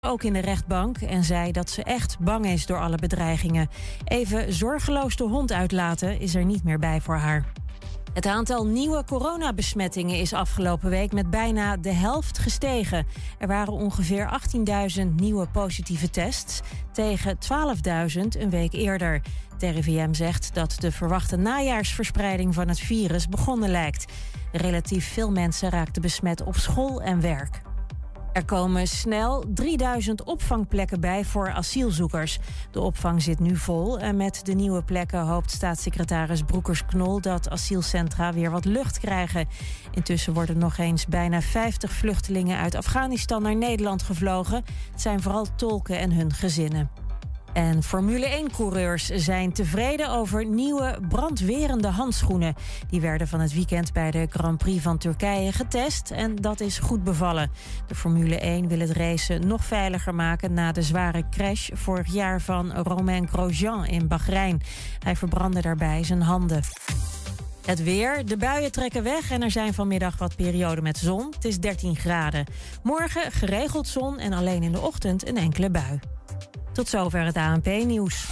ook in de rechtbank en zei dat ze echt bang is door alle bedreigingen. Even zorgeloos de hond uitlaten is er niet meer bij voor haar. Het aantal nieuwe coronabesmettingen is afgelopen week met bijna de helft gestegen. Er waren ongeveer 18.000 nieuwe positieve tests tegen 12.000 een week eerder. De RIVM zegt dat de verwachte najaarsverspreiding van het virus begonnen lijkt. Relatief veel mensen raakten besmet op school en werk. Er komen snel 3000 opvangplekken bij voor asielzoekers. De opvang zit nu vol en met de nieuwe plekken hoopt staatssecretaris Broekers-Knol dat asielcentra weer wat lucht krijgen. Intussen worden nog eens bijna 50 vluchtelingen uit Afghanistan naar Nederland gevlogen. Het zijn vooral tolken en hun gezinnen. En Formule 1-coureurs zijn tevreden over nieuwe brandwerende handschoenen. Die werden van het weekend bij de Grand Prix van Turkije getest en dat is goed bevallen. De Formule 1 wil het racen nog veiliger maken na de zware crash vorig jaar van Romain Grosjean in Bahrein. Hij verbrandde daarbij zijn handen. Het weer. De buien trekken weg en er zijn vanmiddag wat perioden met zon. Het is 13 graden. Morgen geregeld zon en alleen in de ochtend een enkele bui. Tot zover het ANP-nieuws.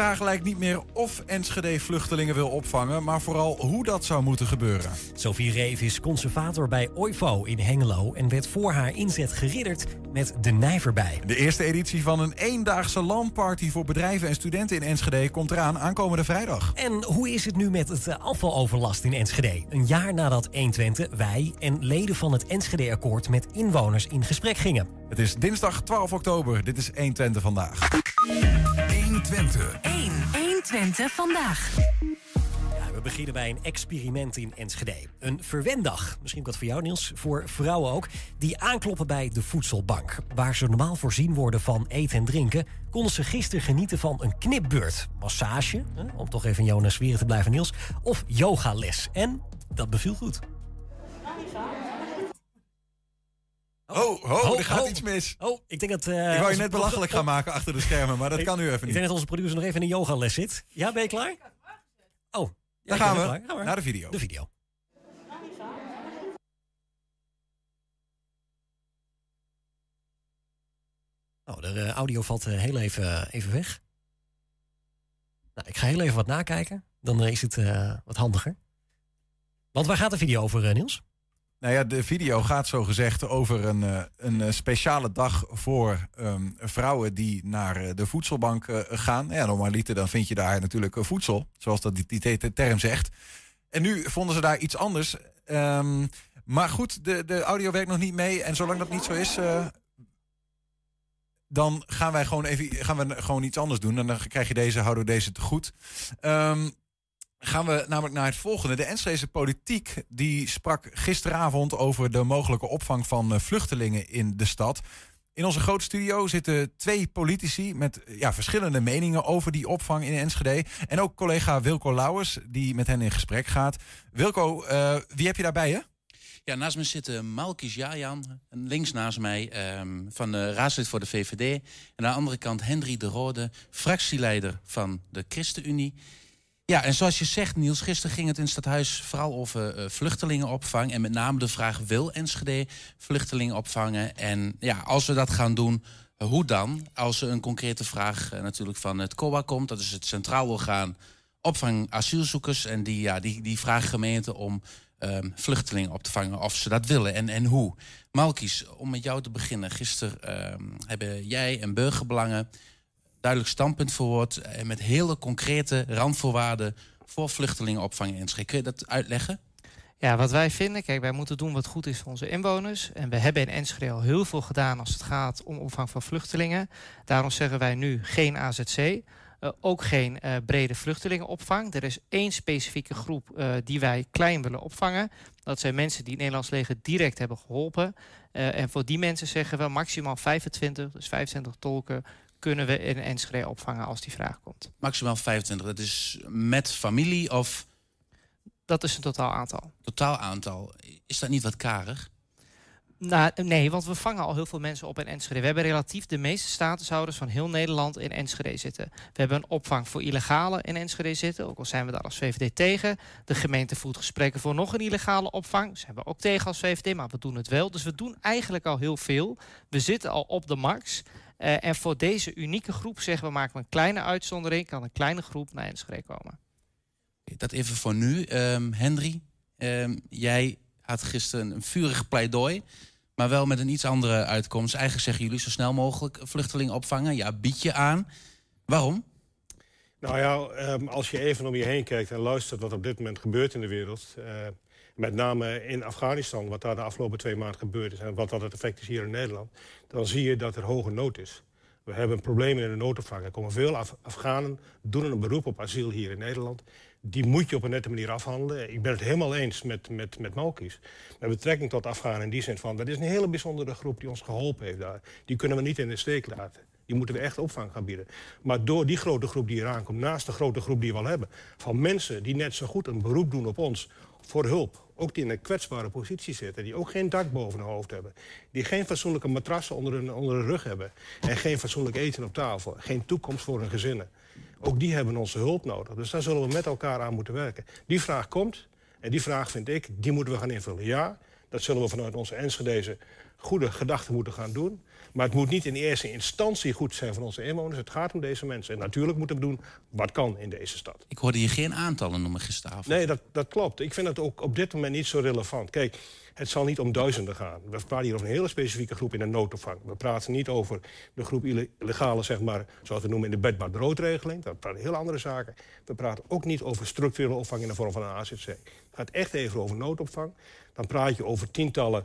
Vraag lijkt niet meer of Enschede vluchtelingen wil opvangen, maar vooral hoe dat zou moeten gebeuren. Sophie Reef is conservator bij OIVO in Hengelo en werd voor haar inzet geridderd met de Nijverbij. De eerste editie van een eendaagse landparty voor bedrijven en studenten in Enschede komt eraan aankomende vrijdag. En hoe is het nu met het afvaloverlast in Enschede? Een jaar nadat 120 wij en leden van het Enschede-akkoord met inwoners in gesprek gingen. Het is dinsdag 12 oktober. Dit is 120 vandaag. 120. 1. 120 vandaag. Ja, we beginnen bij een experiment in Enschede. Een verwendag, misschien wat voor jou Niels, voor vrouwen ook... die aankloppen bij de voedselbank. Waar ze normaal voorzien worden van eten en drinken... konden ze gisteren genieten van een knipbeurt. Massage, hè, om toch even in Jonas Sferen te blijven Niels... of yogales. En dat beviel goed. Oh, oh, Oh, er gaat oh. iets mis. Oh, ik denk dat... eh, Ik wou je onze net belachelijk gaan maken achter de schermen, maar dat Ik- kan nu even Ik niet. denk dat onze producer nog even in een yogales zit. Ja, ben je klaar? Oh, ja, Daar ik gaan we, klaar. Ga maar. naar de video. De video. Oh, de eh, audio valt eh, heel even, even weg. Nou, ik ga heel even wat nakijken. Dan eh, is het eh, wat handiger. Want waar gaat de video over, eh, Niels? Nou ja, de video gaat zo gezegd over een, eh, een eh, speciale dag voor ehm, vrouwen die naar eh, de voedselbank gaan. Ja, normaliter dan vind je daar natuurlijk voedsel, zoals dat die, die te- term zegt. En nu vonden ze daar iets anders. Ehm, maar goed, de, de audio werkt nog niet mee. En zolang dat niet zo is, dan gaan wij gewoon even gaan we gewoon iets anders doen. En dan krijg je deze, houden we deze te goed. Ehm, gaan we namelijk naar het volgende. De Enschedese politiek die sprak gisteravond over de mogelijke opvang van eh, vluchtelingen in de stad. In onze grote studio zitten twee politici met eh, ja, verschillende meningen over die opvang in Enschede. En ook collega Wilco Lauwers, die met hen in gesprek gaat. Wilco, eh, wie heb je daarbij? Ja, naast me zit uh, Malkis Jajan, links naast mij ehm, van de raadslid voor de VVD. En aan de andere kant Henry de Rode, fractieleider van de ChristenUnie. Ja, en zoals je zegt, Niels, gisteren ging het in stadhuis vooral over eh, vluchtelingenopvang. En met name de vraag: wil Enschede vluchtelingen opvangen? En ja, als we dat gaan doen, hoe dan? Als er een concrete vraag eh, natuurlijk van het COA komt, dat is het Centraal Orgaan Opvang Asielzoekers. En die, ja, die, die vragen gemeenten om ehm, vluchtelingen op te vangen, of ze dat willen en, en hoe. Malkies, om met jou te beginnen. Gisteren ehm, hebben jij en Burgerbelangen duidelijk standpunt verwoord... en met hele concrete randvoorwaarden voor vluchtelingenopvang in Enschede. Kun je dat uitleggen? Ja, wat wij vinden, kijk, wij moeten doen wat goed is voor onze inwoners. En we hebben in Enschede al heel veel gedaan als het gaat om opvang van vluchtelingen. Daarom zeggen wij nu geen AZC. eh, ook geen eh, brede vluchtelingenopvang. Er is één specifieke groep eh, die wij klein willen opvangen. Dat zijn mensen die het Nederlands leger direct hebben geholpen. Eh, en voor die mensen zeggen we maximaal 25, dus 25 tolken kunnen we in Enschede opvangen als die vraag komt. Maximaal 25. Dat is met familie of Dat is een totaal aantal. totaal aantal. Is dat niet wat karig? Nou, nee, want we vangen al heel veel mensen op in Enschede. We hebben relatief de meeste statushouders van heel Nederland in Enschede zitten. We hebben een opvang voor illegalen in Enschede zitten, ook al zijn we daar als VVD tegen. De gemeente voert gesprekken voor nog een illegale opvang. Zijn we ook tegen als VVD, maar we doen het wel. Dus we doen eigenlijk al heel veel. We zitten al op de max. Uh, en voor deze unieke groep zeggen we maken we een kleine uitzondering. Kan een kleine groep naar Enschede komen. Dat even voor nu. Um, Henry, um, jij had gisteren een vurig pleidooi. Maar wel met een iets andere uitkomst. Eigenlijk zeggen jullie zo snel mogelijk vluchtelingen opvangen. Ja, bied je aan. Waarom? Nou ja, um, als je even om je heen kijkt en luistert wat op dit moment gebeurt in de wereld. Uh, met name in Afghanistan, wat daar de afgelopen twee maanden gebeurd is... en wat dat het effect is hier in Nederland... dan zie je dat er hoge nood is. We hebben problemen in de noodopvang. Er komen veel Af Afghanen, doen een beroep op asiel hier in Nederland die moet je op een nette manier afhandelen. Ik ben het helemaal eens met, met, met Malkies. Met betrekking tot Afghanen in die zin van... dat is een hele bijzondere groep die ons geholpen heeft daar. Die kunnen we niet in de steek laten. Die moeten we echt opvang gaan bieden. Maar door die grote groep die eraan komt... naast de grote groep die we al hebben... van mensen die net zo goed een beroep doen op ons voor hulp... ook die in een kwetsbare positie zitten... die ook geen dak boven hun hoofd hebben... die geen fatsoenlijke matrassen onder hun, onder hun rug hebben... en geen fatsoenlijk eten op tafel... geen toekomst voor hun gezinnen... Ook die hebben onze hulp nodig. Dus daar zullen we met elkaar aan moeten werken. Die vraag komt. En die vraag vind ik, die moeten we gaan invullen. Ja, dat zullen we vanuit onze Enschedeze goede gedachten moeten gaan doen. Maar het moet niet in eerste instantie goed zijn van onze inwoners. Het gaat om deze mensen. En natuurlijk moeten we doen wat kan in deze stad. Ik hoorde je geen aantallen noemen gisteravond. Nee, dat, dat klopt. Ik vind het ook op dit moment niet zo relevant. Kijk, het zal niet om duizenden gaan. We praten hier over een hele specifieke groep in de noodopvang. We praten niet over de groep illegale, zeg maar, zoals we noemen in de bedbad-roodregeling. Dat praten heel andere zaken. We praten ook niet over structurele opvang in de vorm van een AZC. Het gaat echt even over noodopvang. Dan praat je over tientallen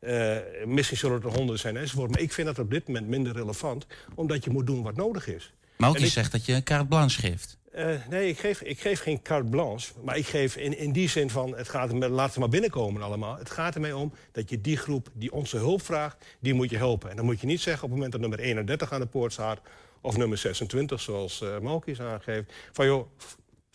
uh, misschien zullen het er honderden zijn enzovoort. Maar ik vind dat op dit moment minder relevant. Omdat je moet doen wat nodig is. Maar ook je zegt dat je een carte blanche geeft. Uh, nee, ik geef, ik geef geen carte blanche. Maar ik geef in, in die zin van, het gaat er, laat ze maar binnenkomen allemaal. Het gaat ermee om dat je die groep die onze hulp vraagt, die moet je helpen. En dan moet je niet zeggen op het moment dat nummer 31 aan de poort staat... of nummer 26, zoals uh, Malkies aangeeft... van joh,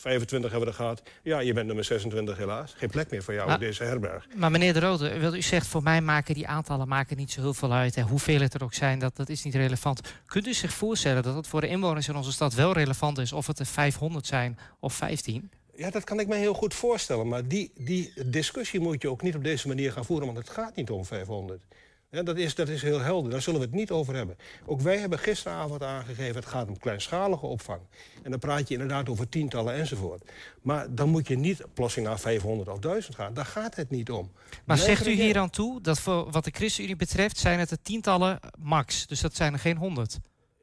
25 hebben we er gehad. Ja, je bent nummer 26 helaas. Geen plek meer voor jou in deze herberg. Maar meneer De Rode, wat u zegt, voor mij maken die aantallen maken niet zo heel veel uit. En hoeveel het er ook zijn, dat, dat is niet relevant. Kunt u zich voorstellen dat het voor de inwoners in onze stad wel relevant is... of het er 500 zijn of 15? Ja, dat kan ik me heel goed voorstellen. Maar die, die discussie moet je ook niet op deze manier gaan voeren... want het gaat niet om 500. Ja, dat, is, dat is heel helder, daar zullen we het niet over hebben. Ook wij hebben gisteravond aangegeven, het gaat om kleinschalige opvang. En dan praat je inderdaad over tientallen enzovoort. Maar dan moet je niet plotsing naar 500 of 1000 gaan. Daar gaat het niet om. Maar zegt u hier aan toe dat voor wat de ChristenUnie betreft... zijn het er tientallen max, dus dat zijn er geen 100?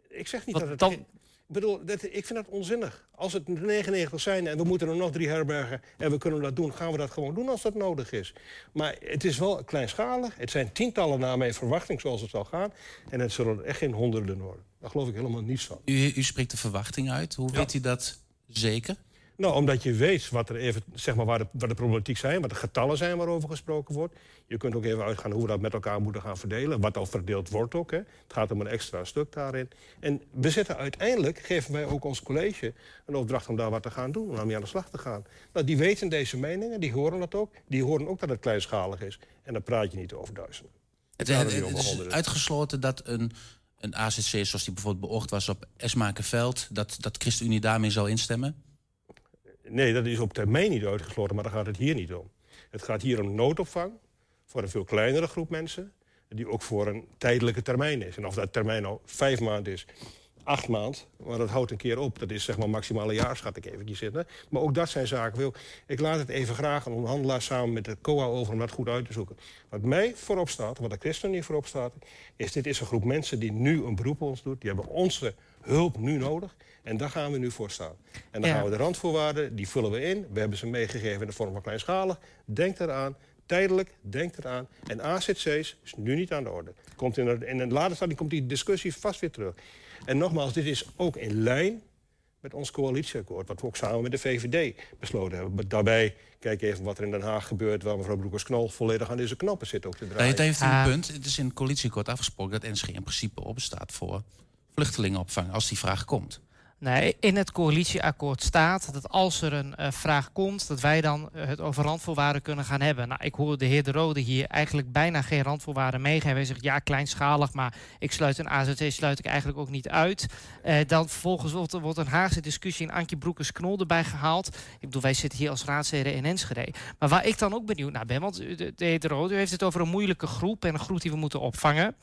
Ik zeg niet dat het... Dan, ik bedoel, dat, ik vind dat onzinnig. Als het 99 zijn en we moeten er nog drie herbergen... en we kunnen dat doen, gaan we dat gewoon doen als dat nodig is. Maar het is wel kleinschalig. Het zijn tientallen naar mijn verwachting zoals het zal gaan. En het zullen echt geen honderden worden. Daar geloof ik helemaal niets van. U, u spreekt de verwachting uit. Hoe weet u dat zeker? Nou, omdat je weet wat er even, zeg maar, waar, de, waar de problematiek zijn, wat de getallen zijn waarover gesproken wordt. Je kunt ook even uitgaan hoe we dat met elkaar moeten gaan verdelen. Wat al verdeeld wordt ook. Hè. Het gaat om een extra stuk daarin. En we zetten uiteindelijk, geven wij ook ons college een opdracht om daar wat te gaan doen. Om daarmee aan de slag te gaan. Nou, die weten deze meningen, die horen dat ook. Die horen ook dat het kleinschalig is. En dan praat je niet over duizenden. Het, het, het is uitgesloten dat een, een AZC zoals die bijvoorbeeld beoogd was op Esmakenveld... dat, dat ChristenUnie daarmee zal instemmen? Nee, dat is op termijn niet uitgesloten, maar daar gaat het hier niet om. Het gaat hier om noodopvang voor een veel kleinere groep mensen... die ook voor een tijdelijke termijn is. En of dat termijn nou vijf maanden is, acht maanden... maar dat houdt een keer op. Dat is zeg maar maximale jaar, schat ik eventjes zitten. Maar ook dat zijn zaken. Ik laat het even graag aan onderhandelaar samen met de COA over... om dat goed uit te zoeken. Wat mij voorop staat, wat de ChristenUnie voorop staat... is dit is een groep mensen die nu een beroep op ons doet. Die hebben onze hulp nu nodig. En daar gaan we nu voor staan. En dan gaan we de randvoorwaarden, die vullen we in. We hebben ze meegegeven in de vorm van kleinschalig. Denk eraan, tijdelijk, denk eraan. En AZC's is nu niet aan de orde. Komt in, de, in een later stadium komt die discussie vast weer terug. En nogmaals, dit is ook in lijn met ons coalitieakkoord... wat we ook samen met de VVD besloten hebben. Daarbij, kijk even wat er in Den Haag gebeurt... waar mevrouw Broekers-Knol volledig aan deze knoppen zit ook te draaien. Het heeft een ah. punt. Het is in het coalitieakkoord afgesproken... dat NSG in principe opstaat voor vluchtelingenopvang als die vraag komt. Nee, in het coalitieakkoord staat dat als er een uh, vraag komt, dat wij dan uh, het over randvoorwaarden kunnen gaan hebben. Nou, ik hoor de heer De Rode hier eigenlijk bijna geen randvoorwaarden meegeven. Hij zegt ja, kleinschalig, maar ik sluit een AZC sluit ik eigenlijk ook niet uit. Uh, dan vervolgens wordt, wordt een Haagse discussie in Antje Broekers-Knol erbij gehaald. Ik bedoel, wij zitten hier als raadsleden in Enschede. Maar waar ik dan ook benieuwd naar ben, want de, de heer De Rode u heeft het over een moeilijke groep en een groep die we moeten opvangen.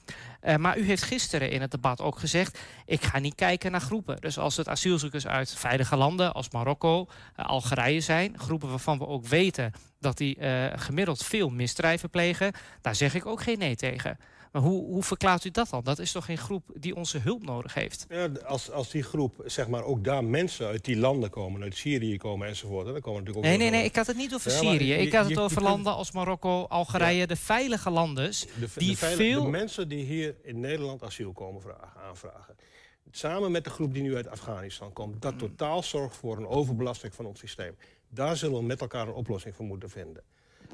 maar u heeft gisteren in het debat ook gezegd, ik ga niet kijken naar groepen. Dus als het asielzoekers uit veilige landen als Marokko, uh, Algerije zijn. Groepen waarvan we ook weten dat die uh, gemiddeld veel misdrijven plegen. Daar zeg ik ook geen nee tegen. Maar hoe, hoe verklaart u dat dan? Dat is toch geen groep die onze hulp nodig heeft? Ja, als, als die groep, zeg maar, ook daar mensen uit die landen komen, uit Syrië komen enzovoort. Dan komen natuurlijk ook nee, nee, nee, ik had het niet over ja, Syrië. Je, ik had het over landen als Marokko, Algerije, ja. de veilige landen. De, die de, veilige, veel... de mensen die hier in Nederland asiel komen vragen, aanvragen samen met de groep die nu uit Afghanistan komt... dat totaal zorgt voor een overbelasting van ons systeem. Daar zullen we met elkaar een oplossing voor moeten vinden.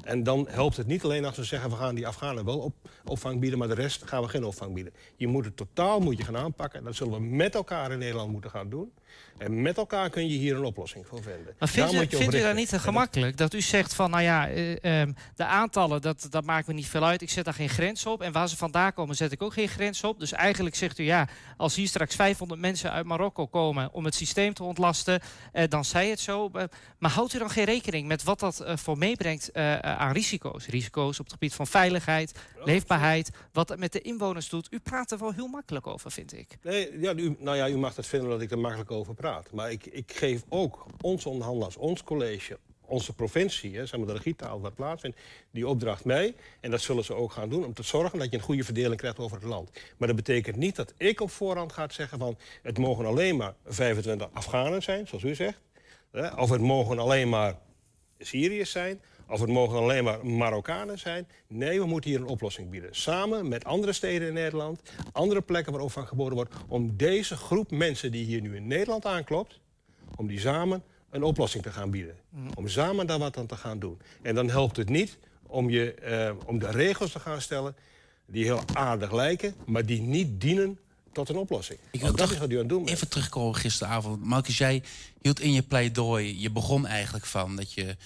En dan helpt het niet alleen als we zeggen... we gaan die Afghanen wel op, opvang bieden... maar de rest gaan we geen opvang bieden. Je moet het totaal moet je gaan aanpakken. En dat zullen we met elkaar in Nederland moeten gaan doen. En met elkaar kun je hier een oplossing voor vinden. Maar vindt, u, vindt u dat niet te gemakkelijk? Dat u zegt van, nou ja, uh, um, de aantallen, dat, dat maakt me niet veel uit. Ik zet daar geen grens op. En waar ze vandaan komen, zet ik ook geen grens op. Dus eigenlijk zegt u, ja, als hier straks 500 mensen uit Marokko komen... om het systeem te ontlasten, uh, dan zij het zo. Uh, maar houdt u dan geen rekening met wat dat voor meebrengt aan risico's? Risico's op het gebied van veiligheid, leefbaarheid, wat het met de inwoners doet. U praat er wel heel makkelijk over, vind ik. Nee, ja, u, nou ja, u mag het vinden dat ik er makkelijk over praat. Maar ik, ik geef ook onze onderhandelaars, ons college, onze provincie, hè, zeg maar de regietaal waar plaatsvindt, die opdracht mee. En dat zullen ze ook gaan doen om te zorgen dat je een goede verdeling krijgt over het land. Maar dat betekent niet dat ik op voorhand ga zeggen van het mogen alleen maar 25 Afghanen zijn, zoals u zegt. Hè, of het mogen alleen maar Syriërs zijn. Of het mogen alleen maar Marokkanen zijn. Nee, we moeten hier een oplossing bieden. Samen met andere steden in Nederland, andere plekken waar opvang geboden wordt... om deze groep mensen die hier nu in Nederland aanklopt... om die samen een oplossing te gaan bieden. Om samen daar wat aan te gaan doen. En dan helpt het niet om, je, uh, om de regels te gaan stellen... die heel aardig lijken, maar die niet dienen tot een oplossing. Ik wil dat is wat u aan het doen bent. Even terugkomen gisteravond. Marcus, jij hield in je pleidooi... je begon eigenlijk van dat je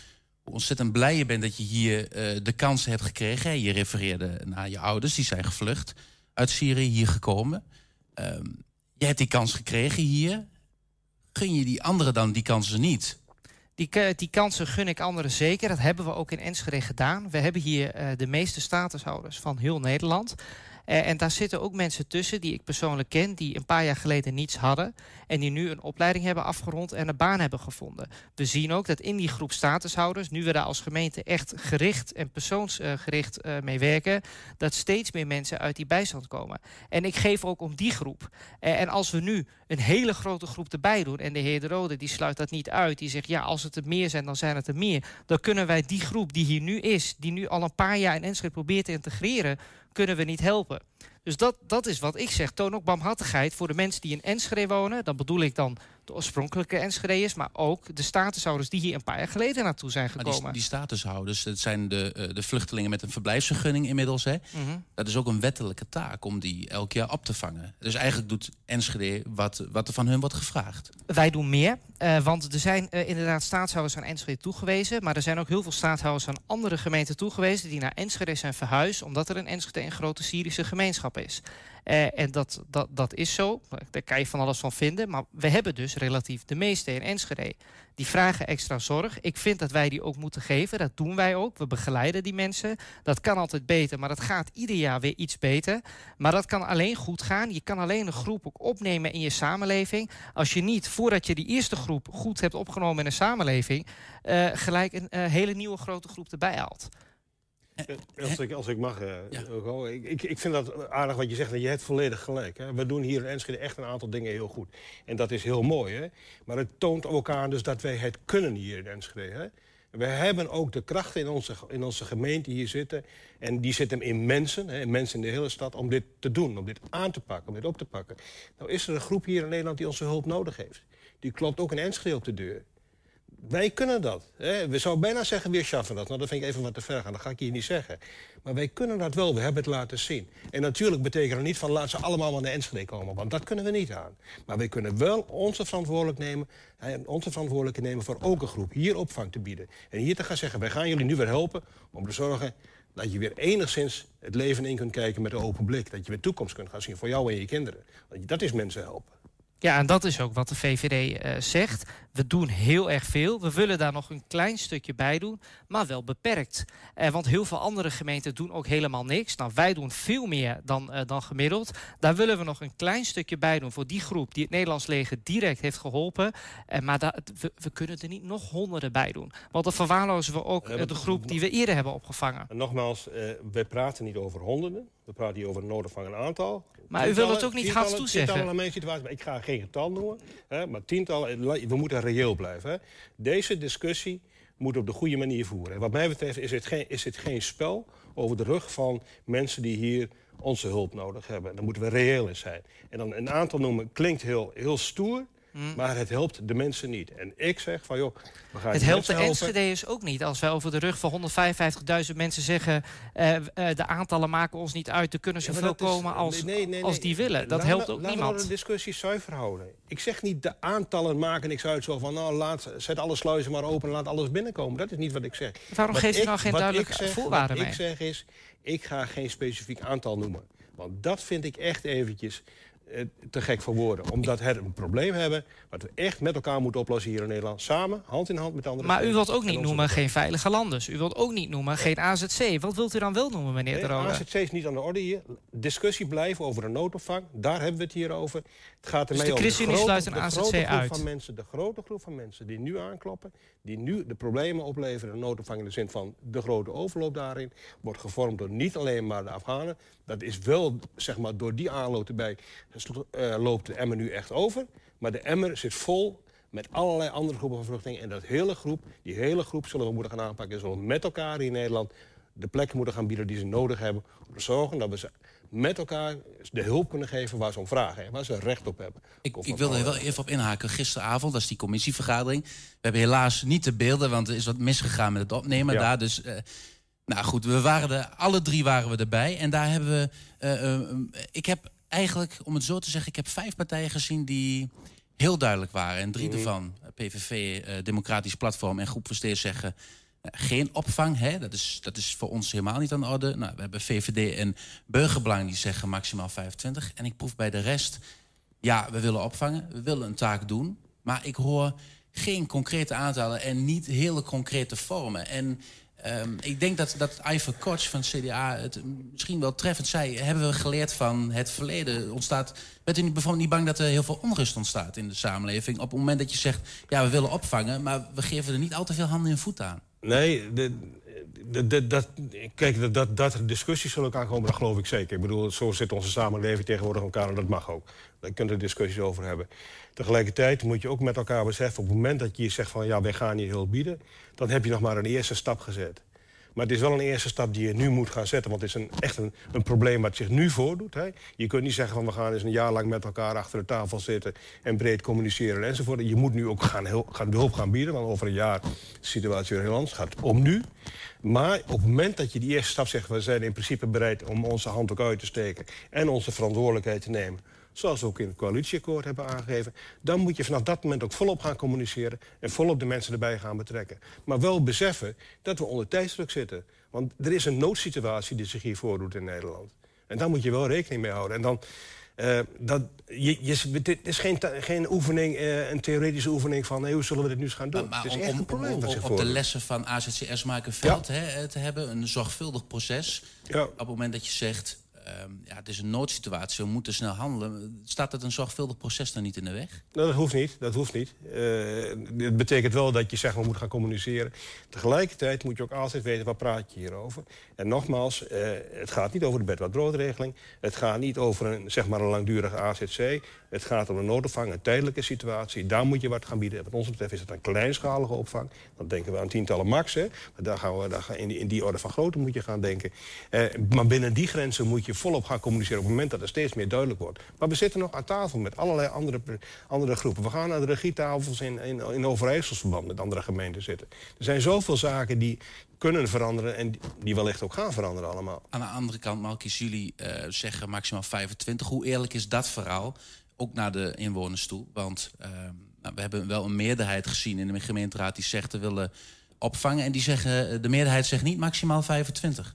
ontzettend blij je bent dat je hier uh, de kans hebt gekregen. Je refereerde naar je ouders, die zijn gevlucht uit Syrië, hier gekomen. Uh, je hebt die kans gekregen hier. Gun je die anderen dan die kansen niet? Die, die, kansen gun ik anderen zeker. Dat hebben we ook in Enschede gedaan. We hebben hier uh, de meeste statushouders van heel Nederland. Uh, en daar zitten ook mensen tussen die ik persoonlijk ken... die een paar jaar geleden niets hadden... en die nu een opleiding hebben afgerond en een baan hebben gevonden. We zien ook dat in die groep statushouders... nu we daar als gemeente echt gericht en persoonsgericht uh, mee werken... dat steeds meer mensen uit die bijstand komen. En ik geef ook om die groep. En als we nu een hele grote groep erbij doen... en de heer De Rode die sluit dat niet uit... die zegt ja, als het er meer zijn, dan zijn het er meer... dan kunnen wij die groep die hier nu is... die nu al een paar jaar in Enschede probeert te integreren kunnen we niet helpen. Dus dat, dat is wat ik zeg. Toon ook barmhartigheid voor de mensen die in Enschede wonen. Dan bedoel ik dan de oorspronkelijke Enschede'ers... maar ook de statushouders die hier een paar jaar geleden naartoe zijn gekomen. Die, die, statushouders, dat zijn de, de vluchtelingen met een verblijfsvergunning inmiddels. Hè? Mm -hmm. Dat is ook een wettelijke taak om die elk jaar op te vangen. Dus eigenlijk doet Enschede wat, wat er van hun wordt gevraagd. Wij doen meer, uh, want er zijn uh, inderdaad staatshouders aan Enschede toegewezen... maar er zijn ook heel veel staatshouders aan andere gemeenten toegewezen... die naar Enschede zijn verhuisd... omdat er in Enschede een grote Syrische gemeenschap is. Uh, en dat, dat, dat is zo. Daar kan je van alles van vinden. Maar we hebben dus relatief de meeste in Enschede. Die vragen extra zorg. Ik vind dat wij die ook moeten geven. Dat doen wij ook. We begeleiden die mensen. Dat kan altijd beter, maar dat gaat ieder jaar weer iets beter. Maar dat kan alleen goed gaan. Je kan alleen een groep ook opnemen in je samenleving. Als je niet, voordat je die eerste groep goed hebt opgenomen in een samenleving... Uh, gelijk een uh, hele nieuwe grote groep erbij haalt. Als ik, als ik mag, uh, ja. Hugo, ik, ik, ik vind dat aardig wat je zegt. Je hebt volledig gelijk. Hè. We doen hier in Enschede echt een aantal dingen heel goed. En dat is heel mooi. Hè. Maar het toont ook aan dus dat wij het kunnen hier in Enschede. Hè. We hebben ook de krachten in onze, in onze gemeente hier zitten. En die zitten in mensen, hè, mensen in de hele stad, om dit te doen. Om dit aan te pakken, om dit op te pakken. Nou is er een groep hier in Nederland die onze hulp nodig heeft. Die klopt ook in Enschede op de deur Wij kunnen dat. Hè. We zouden bijna zeggen, we schaffen dat. Nou, dat vind ik even wat te ver gaan. Dat ga ik hier niet zeggen. Maar wij kunnen dat wel. We hebben het laten zien. En natuurlijk betekent dat niet van laten ze allemaal naar de Enschede komen. Want dat kunnen we niet aan. Maar wij kunnen wel onze verantwoordelijk nemen, onze verantwoordelijkheid nemen voor ook een groep. Hier opvang te bieden. En hier te gaan zeggen, wij gaan jullie nu weer helpen om te zorgen dat je weer enigszins het leven in kunt kijken met een open blik. Dat je weer toekomst kunt gaan zien voor jou en je kinderen. Want dat is mensen helpen. Ja, en dat is ook wat de VVD eh, zegt. We doen heel erg veel. We willen daar nog een klein stukje bij doen, maar wel beperkt. Eh, want heel veel andere gemeenten doen ook helemaal niks. Nou, wij doen veel meer dan, eh, dan gemiddeld. Daar willen we nog een klein stukje bij doen voor die groep die het Nederlands leger direct heeft geholpen. Eh, maar daar, we, we kunnen er niet nog honderden bij doen. Want dan verwaarlozen we ook eh, de groep die we eerder hebben opgevangen. En nogmaals, wij praten niet over honderden. We praten hier over een nodig van een aantal. Maar u wil het ook niet gaan toezeggen. Tientallen ik ga geen getal noemen. Hè, maar tientallen, we moeten reëel blijven. Hè. Deze discussie moet op de goede manier voeren. En wat mij betreft is het, geen, is geen spel over de rug van mensen die hier onze hulp nodig hebben. Daar moeten we reëel in zijn. En dan een aantal noemen klinkt heel, heel stoer. Maar het helpt de mensen niet. En ik zeg van joh, we gaan Het helpt de. Enschede'ers ook niet. Als wij over de rug van 155.000 mensen zeggen... eh, eh, de aantallen maken ons niet uit, er kunnen Ja, zoveel is- komen als, nee, nee, nee, als die willen. Dat helpt ook laten we niemand. de discussie zuiver houden. Ik zeg niet de aantallen maken niks uit. Zo van, nou, laat, zet alle sluizen maar open en laat alles binnenkomen. Dat is niet wat ik zeg. Waarom Wat geeft u nou geen wat duidelijke zeg- voorwaarden Wat mee? ik zeg is, ik ga geen specifiek aantal noemen. Want dat vind ik echt eventjes te gek voor woorden. Omdat we een probleem hebben... wat we echt met elkaar moeten oplossen hier in Nederland. Samen, hand in hand met andere Maar u wilt ook niet noemen geen veilige landers. U wilt ook niet noemen geen AZC. Wat wilt u dan wel noemen, meneer de Rode? AZC is niet aan de orde hier. Discussie blijven over de noodopvang. Daar hebben we het hier over. Het gaat Dus ermee de om ChristenUnie sluit een de AZC grote groep uit? Van mensen, de grote groep van mensen die nu aankloppen... die nu de problemen opleveren, de noodopvang in de zin van de grote overloop daarin... wordt gevormd door niet alleen maar de Afghanen. Dat is wel, zeg maar, door die aanloop erbij eh, loopt de emmer nu echt over. Maar de emmer zit vol met allerlei andere groepen van vluchtelingen. En dat hele groep, die hele groep zullen we moeten gaan aanpakken. En zullen we met elkaar hier in Nederland de plekken moeten gaan bieden die ze nodig hebben. Om te zorgen dat we ze met elkaar de hulp kunnen geven waar ze om vragen. En waar ze recht op hebben. Ik, ik wilde er wel even op inhaken. Gisteravond, dat is die commissievergadering. We hebben helaas niet de beelden, want er is wat misgegaan met het opnemen Ja. daar. Dus, eh, nou goed, we waren er, alle drie waren we erbij. En daar hebben we... eh, eh, ik heb eigenlijk, om het zo te zeggen... ik heb vijf partijen gezien die heel duidelijk waren. En Mhm. drie ervan, eh, PVV, Democratisch Platform en Groep Versteer zeggen... geen opvang, hè? Dat, is, dat is voor ons helemaal niet aan de orde. Nou, we hebben VVD en Burgerbelang die zeggen maximaal 25. En ik proef bij de rest ja, we willen opvangen, we willen een taak doen. Maar ik hoor geen concrete aantallen en niet hele concrete vormen. En ehm, ik denk dat, dat Iver Koch van CDA het misschien wel treffend zei... hebben we geleerd van het verleden. Ontstaat, bent u bijvoorbeeld niet bang dat er heel veel onrust ontstaat in de samenleving... op het moment dat je zegt, ja, we willen opvangen... maar we geven er niet al te veel handen en voeten aan? Nee, dat, kijk, dat, dat, dat discussies zullen elkaar komen, dat geloof ik zeker. Ik bedoel, zo zit onze samenleving tegenwoordig elkaar en dat mag ook. Daar kunnen we discussies over hebben. Tegelijkertijd moet je ook met elkaar beseffen... op het moment dat je zegt van ja, wij gaan hier hulp bieden... dan heb je nog maar een eerste stap gezet. Maar het is wel een eerste stap die je nu moet gaan zetten. Want het is een, echt een, probleem wat zich nu voordoet. Hè. Je kunt niet zeggen van we gaan eens een jaar lang met elkaar achter de tafel zitten... en breed communiceren enzovoort. Je moet nu ook gaan, hul- gaan hulp gaan bieden. Want over een jaar de situatie weer heel anders. Gaat om nu. Maar op het moment dat je die eerste stap zegt... we zijn in principe bereid om onze hand ook uit te steken... en onze verantwoordelijkheid te nemen zoals we ook in het coalitieakkoord hebben aangegeven... dan moet je vanaf dat moment ook volop gaan communiceren... en volop de mensen erbij gaan betrekken. Maar wel beseffen dat we onder tijdsdruk zitten. Want er is een noodsituatie die zich hier voordoet in Nederland. En daar moet je wel rekening mee houden. En dan... eh, dat, je, je, dit is geen, geen oefening, eh, een theoretische oefening van... Hey, hoe zullen we dit nu eens gaan doen? Maar het is om, echt om, een probleem om- zich op de lessen van AZCS maken veld hè, te hebben, een zorgvuldig proces. Ja. Op het moment dat je zegt, ehm, ja, het is een noodsituatie, we moeten snel handelen. Staat het een zorgvuldig proces dan niet in de weg? Nou, dat hoeft niet. Dat hoeft niet. Eh, het betekent wel dat je zegt, we moeten gaan communiceren. Tegelijkertijd moet je ook altijd weten, waar praat je hier over? En nogmaals, eh, het gaat niet over de bed wat broodregeling. Het gaat niet over een, zeg maar een langdurige AZC. Het gaat om een noodopvang, een tijdelijke situatie. Daar moet je wat gaan bieden. Wat ons betreft is het een kleinschalige opvang. Dan denken we aan tientallen max. Hè. Maar daar gaan we, daar in, die, in die orde van grootte moet je gaan denken. Eh, maar binnen die grenzen moet je volop gaan communiceren op het moment dat er steeds meer duidelijk wordt. Maar we zitten nog aan tafel met allerlei andere, andere groepen. We gaan naar de regietafels in, in, in Overijsselsverband met andere gemeenten zitten. Er zijn zoveel zaken die kunnen veranderen en die wellicht ook gaan veranderen allemaal. Aan de andere kant, Malkis, jullie uh, zeggen maximaal 25. Hoe eerlijk is dat verhaal? Ook naar de inwoners toe. Want uh, nou, we hebben wel een meerderheid gezien in de gemeenteraad die zegt te willen opvangen. En die zeggen, de meerderheid zegt niet maximaal 25.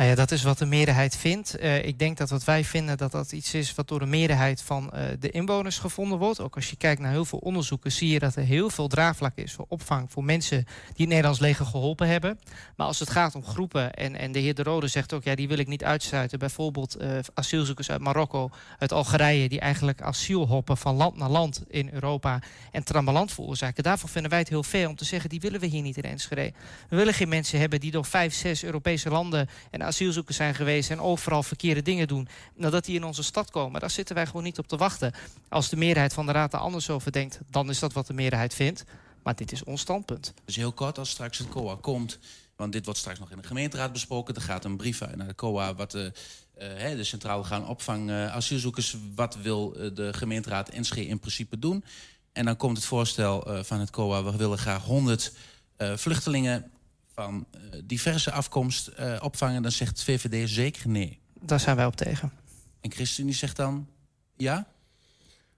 Nou ja, dat is wat de meerderheid vindt. Uh, ik denk dat wat wij vinden dat dat iets is wat door de meerderheid van uh, de inwoners gevonden wordt. Ook als je kijkt naar heel veel onderzoeken zie je dat er heel veel draagvlak is voor opvang voor mensen die het Nederlands leger geholpen hebben. Maar als het gaat om groepen en, en de heer De Rode zegt ook ja die wil ik niet uitsluiten. Bijvoorbeeld uh, asielzoekers uit Marokko, uit Algerije die eigenlijk asiel hoppen van land naar land in Europa en trammeland veroorzaken. Daarvoor vinden wij het heel fair om te zeggen die willen we hier niet in Enschede. We willen geen mensen hebben die door vijf, zes Europese landen en asielzoekers zijn geweest en overal verkeerde dingen doen, nadat die in onze stad komen. Daar zitten wij gewoon niet op te wachten. Als de meerderheid van de Raad er anders over denkt, dan is dat wat de meerderheid vindt. Maar dit is ons standpunt. Dus heel kort, als straks het COA komt, want dit wordt straks nog in de gemeenteraad besproken. Er gaat een brief uit naar de COA, wat de, uh, de centrale gaan opvang uh, asielzoekers. Wat wil uh, de gemeenteraad Enschede in principe doen? En dan komt het voorstel van het COA, we willen graag 100 vluchtelingen van uh, diverse afkomst uh, opvangen, dan zegt VVD zeker nee. Daar zijn wij op tegen. En ChristenUnie zegt dan ja?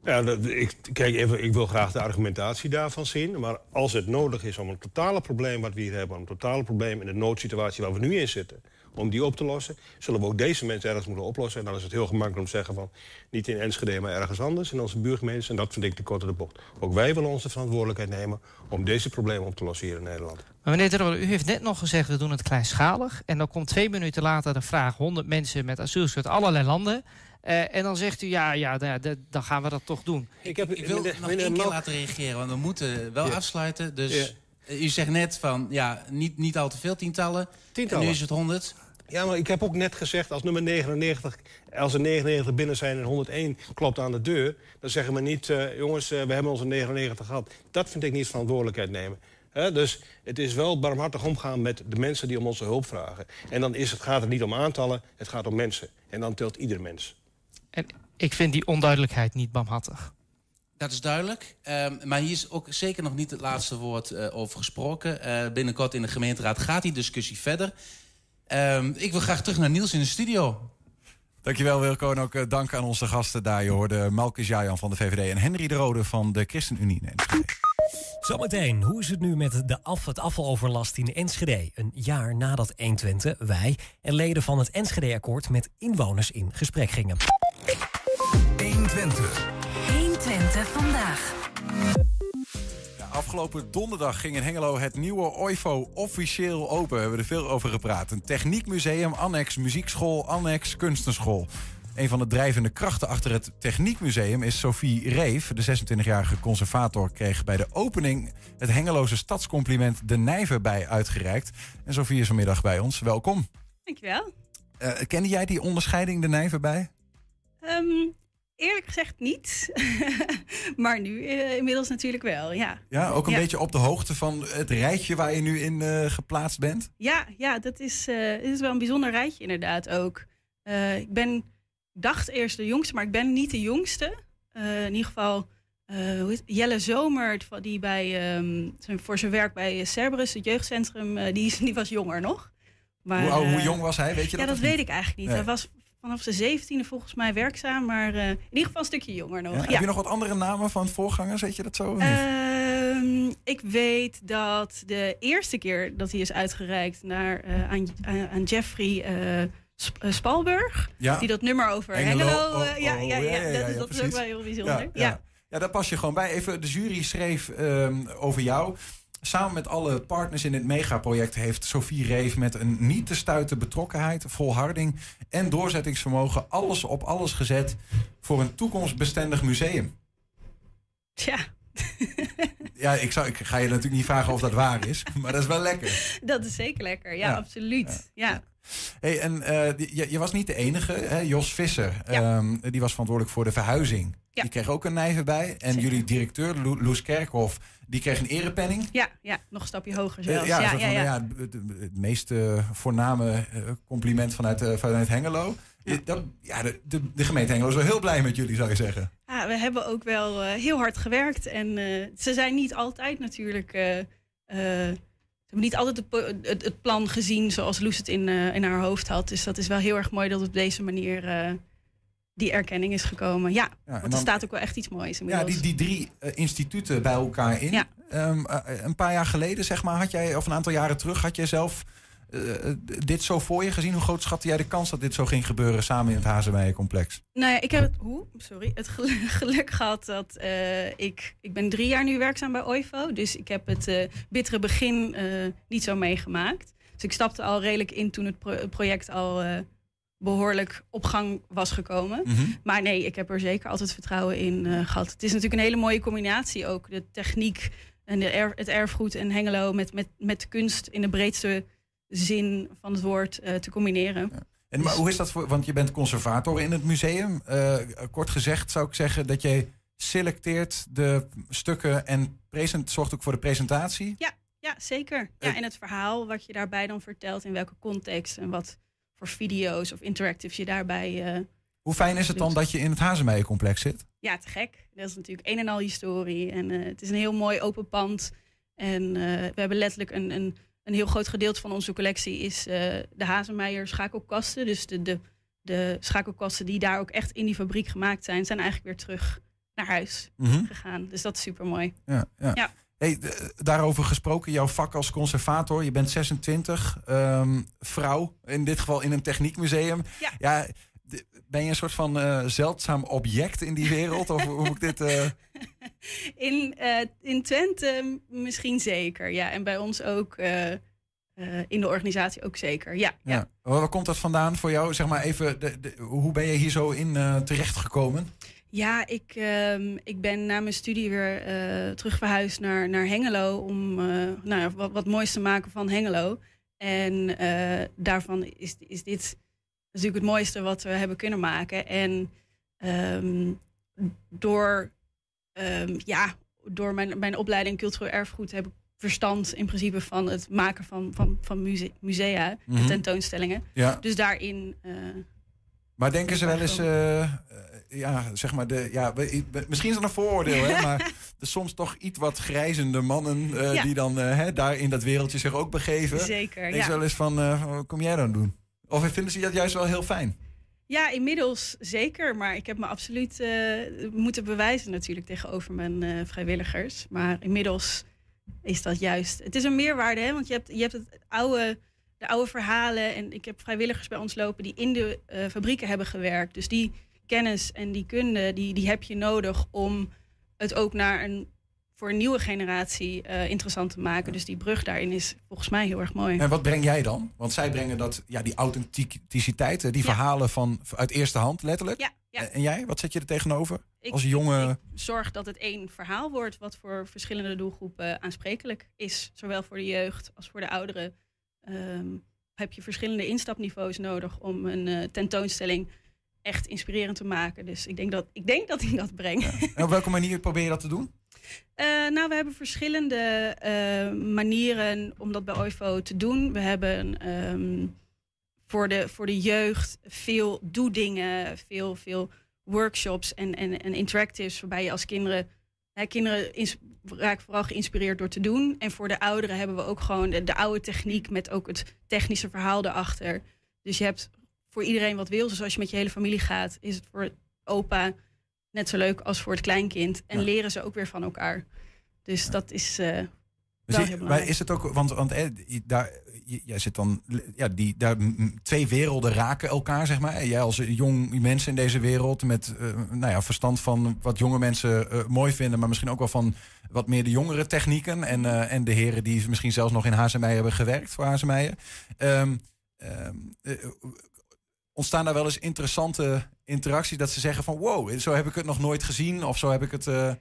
Ja, dat, ik, kijk, even, ik wil graag de argumentatie daarvan zien. Maar als het nodig is om een totale probleem wat we hier hebben... een totale probleem in de noodsituatie waar we nu in zitten... om die op te lossen, zullen we ook deze mensen ergens moeten oplossen. En dan is het heel gemakkelijk om te zeggen van... niet in Enschede, maar ergens anders, in onze buurgemeentes. En dat vind ik de korte de bocht. Ook wij willen onze verantwoordelijkheid nemen... om deze problemen op te lossen hier in Nederland. Maar meneer Terrell, u heeft net nog gezegd... we doen het kleinschalig. En dan komt twee minuten later de vraag... 100 mensen met asielzoekers uit allerlei landen... Uh, en dan zegt u, ja, ja, dan gaan we dat toch doen. Ik, heb, ik wil meneer, nog één keer laten reageren, want we moeten wel ja. afsluiten. Dus ja. u zegt net van, ja, niet, niet al te veel tientallen. tientallen. En nu is het 100. Ja, maar ik heb ook net gezegd, als nummer 99, als er 99 binnen zijn en 101 klopt aan de deur... dan zeggen we niet, uh, jongens, uh, we hebben onze 99 gehad. Dat vind ik niet verantwoordelijkheid nemen. He, dus het is wel barmhartig omgaan met de mensen die om onze hulp vragen. En dan is het, gaat het niet om aantallen, het gaat om mensen. En dan telt ieder mens. En ik vind die onduidelijkheid niet barmhartig. Dat is duidelijk. Um, maar hier is ook zeker nog niet het laatste woord uh, over gesproken. Uh, binnenkort in de gemeenteraad gaat die discussie verder. Um, ik wil graag terug naar Niels in de studio. Dankjewel Wilco en ook uh, dank aan onze gasten daar. Je hoorde Malkus Jajan van de VVD en Henry de Rode van de ChristenUnie. Nee, Zometeen, hoe is het nu met de af, het afvaloverlast in Enschede? Een jaar nadat 120 wij en leden van het Enschede-akkoord met inwoners in gesprek gingen. 120. 120 vandaag. Afgelopen donderdag ging in Hengelo het nieuwe OIFO officieel open. We hebben er veel over gepraat. Een techniekmuseum, annex muziekschool, annex kunstenschool. Een van de drijvende krachten achter het Techniekmuseum is Sophie Reef. De 26-jarige conservator kreeg bij de opening het Hengeloze stadscompliment De Nijver bij uitgereikt. En Sophie is vanmiddag bij ons. Welkom. Dankjewel. Uh, kende jij die onderscheiding De Nijver bij? Um, eerlijk gezegd niet. maar nu uh, inmiddels natuurlijk wel, ja. Ja, ook een ja. beetje op de hoogte van het rijtje waar je nu in uh, geplaatst bent? Ja, ja dat is, uh, is wel een bijzonder rijtje inderdaad ook. ik ben dacht eerst de jongste, maar ik ben niet de jongste. In ieder geval Jelle Zomer, die bij, um, voor zijn werk bij Cerberus, het jeugdcentrum, die, die, was jonger nog. Maar, hoe, hoe, jong was hij? Weet je ja, dat? dat weet ik eigenlijk niet. Nee. Hij was vanaf zijn zeventiende volgens mij werkzaam, maar in ieder geval een stukje jonger nog. Ja, ja. Heb je nog wat andere namen van voorgangers? Weet je dat zo? Uh, ik weet dat de eerste keer dat hij is uitgereikt naar, aan, aan Jeffrey Spalburg. Ja. Die dat nummer over Hengelo. Hengelo uh, ja, ja, ja, ja, dat, is, dat is ook wel heel bijzonder. Ja, ja. ja. daar pas je gewoon bij. Even, de jury schreef um, over jou. Samen met alle partners in dit megaproject heeft Sophie Reef met een niet te stuiten betrokkenheid, volharding en doorzettingsvermogen alles op alles gezet voor een toekomstbestendig museum. Ja. ja, ik, zou, ik ga je natuurlijk niet vragen of dat waar is, maar dat is wel lekker. Dat is zeker lekker, ja, ja. absoluut. Ja. ja. Hey, en eh, je, je was niet de enige, hè? Jos Visser. Ja. ehm, die was verantwoordelijk voor de verhuizing. Ja. Die kreeg ook een nijver bij. En Zeker. jullie directeur, Lo- Loes Kerkhoff, die kreeg een erepenning. Ja, ja, nog een stapje hoger Eh, zelfs. ja, ja, ja, van, ja. ja, het, het- het meest eh, voorname compliment vanuit, vanuit Hengelo. Dat, ja, de, de, de gemeente Hengelo is wel heel blij met jullie, zou je zeggen. Ja, we hebben ook wel heel hard gewerkt. En ze zijn niet altijd natuurlijk. Hebben niet altijd het, po- het, het plan gezien zoals Loes het in, eh, in haar hoofd had. Dus dat is wel heel erg mooi dat op deze manier eh, die erkenning is gekomen. Ja, want er dan- staat ook wel echt iets moois Ja, die, die drie eh, instituten bij elkaar in. Ja. Ehm, eh, een paar jaar geleden, zeg maar, had jij, of een aantal jaren terug, had jij zelf eh, dit zo voor je gezien? Hoe groot schatte jij de kans dat dit zo ging gebeuren samen in het Hazenweijencomplex? Nou ja, ik heb het, hoe? Sorry, het geluk, geluk gehad dat eh, ik, ik ben drie jaar nu werkzaam bij OIVO. Dus ik heb het eh, bittere begin niet zo meegemaakt. Dus ik stapte al redelijk in toen het, pro- het project al eh, behoorlijk op gang was gekomen. Mhm. Maar nee, ik heb er zeker altijd vertrouwen in eh, gehad. Het is natuurlijk een hele mooie combinatie ook. De techniek en de erf- het erfgoed en Hengelo met, met, met kunst in de breedste zin van het woord eh, te combineren. En, maar hoe is dat voor, want je bent conservator in het museum. Eh, kort gezegd zou ik zeggen dat je selecteert de stukken en present, zorgt ook voor de presentatie. Ja, zeker. Ja, Eh, en het verhaal wat je daarbij dan vertelt, in welke context en wat voor video's of interactives je daarbij. Hoe fijn is het dan dat je in het Hazenweijencomplex zit? ja, te gek. Dat is natuurlijk een en al historie. En het is een heel mooi open pand. En we hebben letterlijk een, een, een heel groot gedeelte van onze collectie is eh, de Hazenmeijer schakelkasten. Dus de, de, de schakelkasten die daar ook echt in die fabriek gemaakt zijn, zijn eigenlijk weer terug naar huis Mhm. gegaan. Dus dat is super mooi. Ja, ja. Ja. Hey, daarover gesproken, jouw vak als conservator. Je bent 26, ehm, vrouw, in dit geval in een techniekmuseum. Ja. Ben je een soort van eh, zeldzaam object in die wereld? of hoe moet ik dit... eh, In, eh, in Twente misschien zeker, ja. En bij ons ook in de organisatie ook zeker, ja. ja. ja. Waar komt dat vandaan voor jou? Zeg maar even, de, de- hoe ben je hier zo in eh, terechtgekomen? Ja, ik, ehm, ik ben na mijn studie weer eh terug verhuisd naar, naar Hengelo om nou wat, wat moois te maken van Hengelo. En daarvan is, is dit natuurlijk het mooiste wat we hebben kunnen maken. En ehm, door, ehm, ja, door mijn, mijn opleiding cultureel erfgoed heb ik verstand in principe van het maken van, van, van muse- musea Mhm. en tentoonstellingen. Ja. Dus daarin. eh, Maar denken ze wel eens, eh, ja, zeg maar, de, ja, misschien is dat een vooroordeel, hè, maar de soms toch iets wat grijzende mannen eh, Ja. die dan hè, daar in dat wereldje zich ook begeven. Zeker, Denk ja. wel eens van, wat kom jij dan doen? Of vinden ze dat juist wel heel fijn? Ja, inmiddels zeker. Maar ik heb me absoluut eh, moeten bewijzen natuurlijk tegenover mijn eh, vrijwilligers. Maar inmiddels is dat juist... Het is een meerwaarde, hè? Want je hebt, je hebt het oude, de oude verhalen. En ik heb vrijwilligers bij ons lopen die in de eh, fabrieken hebben gewerkt. Dus die kennis en die kunde, die, die heb je nodig om het ook naar een, voor een nieuwe generatie eh, interessant te maken. Dus die brug daarin is volgens mij heel erg mooi. En wat breng jij dan? Want zij brengen dat, ja, die authenticiteit, die verhalen van, uit eerste hand, letterlijk. Ja, ja. En jij, wat zet je er tegenover? Ik- Als jonge... zorg dat het één verhaal wordt wat voor verschillende doelgroepen aansprekelijk is. Zowel voor de jeugd als voor de ouderen. Ehm, heb je verschillende instapniveaus nodig om een eh, tentoonstelling echt inspirerend te maken. Dus ik denk dat ik, denk dat ik dat breng. En op welke manier probeer je dat te doen? Eh, nou, we hebben verschillende eh, manieren om dat bij OIVO te doen. We hebben ehm, voor, de, voor de jeugd veel doedingen, veel, veel workshops en, en, en interactives... waarbij je als kinderen... Hè, kinderen ins- raken vooral geïnspireerd door te doen. En voor de ouderen hebben we ook gewoon de, de oude techniek... met ook het technische verhaal erachter. Dus je hebt voor iedereen wat wil. Dus als je met je hele familie gaat, is het voor opa net zo leuk als voor het kleinkind. En leren ze ook weer van elkaar. Dus dat is eh, wel Zie- heel maar is het ook, want, want eh, daar, jij zit dan, ja, die, daar, twee werelden raken elkaar, zeg maar. Jij als jong mens in deze wereld met eh, nou ja, verstand van wat jonge mensen eh, mooi vinden, maar misschien ook wel van wat meer de jongere technieken en, eh, en de heren die misschien zelfs nog in Hazemeijer hebben gewerkt voor Hazemeijer. Ehm, ehm, eh, ontstaan daar wel eens interessante interacties dat ze zeggen van wow, zo heb ik het nog nooit gezien of zo heb ik het... eh,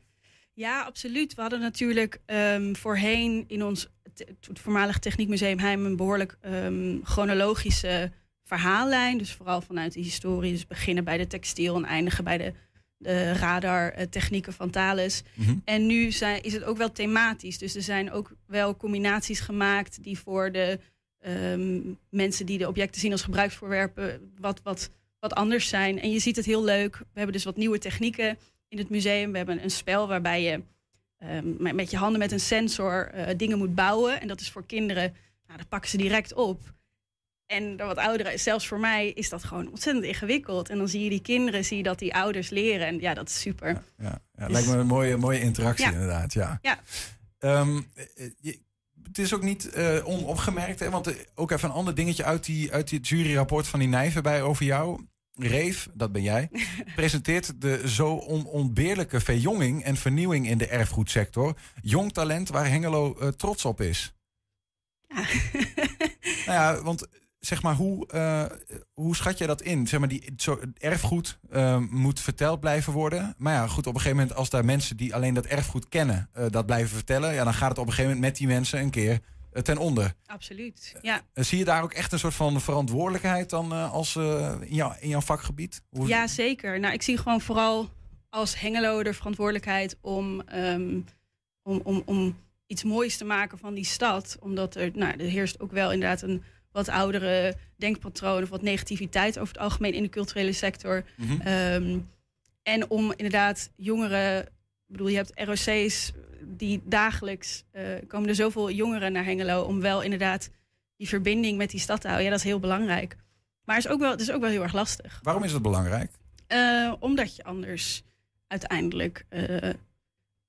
Ja, absoluut. We hadden natuurlijk ehm, voorheen in ons het, voormalige Techniekmuseum Heim een behoorlijk ehm, chronologische verhaallijn. Dus vooral vanuit de historie. Dus beginnen bij de textiel en eindigen bij de, de radartechnieken van Thales. Mhm. En nu zijn, is het ook wel thematisch. Dus er zijn ook wel combinaties gemaakt die voor de ehm, mensen die de objecten zien als gebruiksvoorwerpen wat, wat, wat anders zijn. En je ziet het heel leuk. We hebben dus wat nieuwe technieken in het museum. We hebben een spel waarbij je ehm, met- je handen met een sensor eh, dingen moet bouwen. En dat is voor kinderen, nou, dat pakken ze direct op. En de wat ouderen, zelfs voor mij, is dat gewoon ontzettend ingewikkeld. En dan zie je die kinderen, zie je dat die ouders leren. En ja, dat is super. Ja, ja, Dus- lijkt me een mooie, mooie interactie Ja. inderdaad. Ja. Ja. Ehm, eh, je- het is ook niet eh, onopgemerkt, hè, want eh, ook even een ander dingetje uit, die, uit het juryrapport van die Nijven bij over jou. Reef, dat ben jij, presenteert de zo onontbeerlijke verjonging en vernieuwing in de erfgoedsector. Jong talent waar Hengelo eh, trots op is. Ja. Nou ja, want zeg maar, hoe, eh, hoe schat je dat in? Zeg maar, die, erfgoed eh, moet verteld blijven worden. Maar ja, goed, op een gegeven moment, als daar mensen die alleen dat erfgoed kennen, eh, dat blijven vertellen, ja, dan gaat het op een gegeven moment met die mensen een keer ten onder. Absoluut. Ja. Zie je daar ook echt een soort van verantwoordelijkheid dan als in, jouw, in jouw vakgebied? Hoe- Ja, zeker. Nou, ik zie gewoon vooral als Hengelo de verantwoordelijkheid om, ehm, om, om, om iets moois te maken van die stad. Omdat er, nou, er heerst ook wel inderdaad een wat oudere denkpatroon of wat negativiteit over het algemeen in de culturele sector. Mhm. Ehm, en om inderdaad jongeren, ik bedoel, je hebt ROC's die dagelijks eh, komen er zoveel jongeren naar Hengelo om wel inderdaad die verbinding met die stad te houden. Ja, dat is heel belangrijk. Maar het is ook wel, het is ook wel heel erg lastig. Waarom is dat belangrijk? Eh, omdat je anders uiteindelijk eh,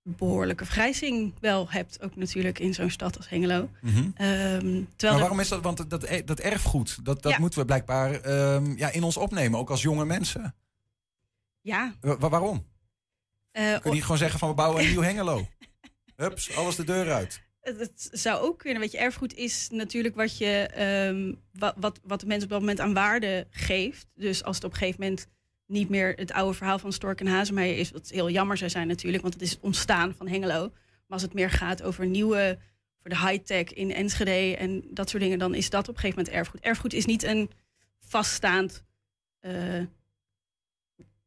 behoorlijke vergrijzing wel hebt. Ook natuurlijk in zo'n stad als Hengelo. Mhm. Ehm, terwijl Maar waarom is dat? Want dat, dat erfgoed, dat, dat Ja. moeten we blijkbaar ehm, ja, in ons opnemen, ook als jonge mensen. ja, Wa- wa- waarom? eh, Kun je niet gewoon zeggen van we bouwen een nieuw Hengelo? Hups, alles de deur uit. Het, het zou ook kunnen. Weet je, erfgoed is natuurlijk wat, je, ehm, wat, wat, wat de mensen op dat moment aan waarde geeft. Dus als het op een gegeven moment niet meer het oude verhaal van Stork en Hazemeijer is, wat heel jammer zou zijn natuurlijk, want het is het ontstaan van Hengelo. Maar als het meer gaat over nieuwe, voor de high-tech in Enschede en dat soort dingen, dan is dat op een gegeven moment erfgoed. Erfgoed is niet een vaststaand eh,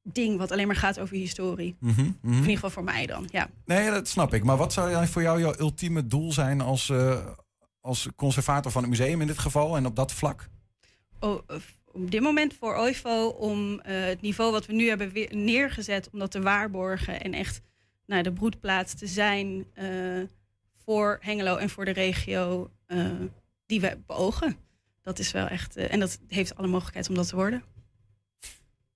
ding wat alleen maar gaat over historie. Mhm, mhm. In ieder geval voor mij dan, ja. Nee, dat snap ik. Maar wat zou voor jou jouw ultieme doel zijn als, eh, als conservator van het museum in dit geval en op dat vlak? o- eh, op dit moment voor OIFO om eh, het niveau wat we nu hebben weer neergezet, om dat te waarborgen en echt nou, de broedplaats te zijn eh, voor Hengelo en voor de regio eh, die we beogen. Dat is wel echt, en dat heeft alle mogelijkheid om dat te worden.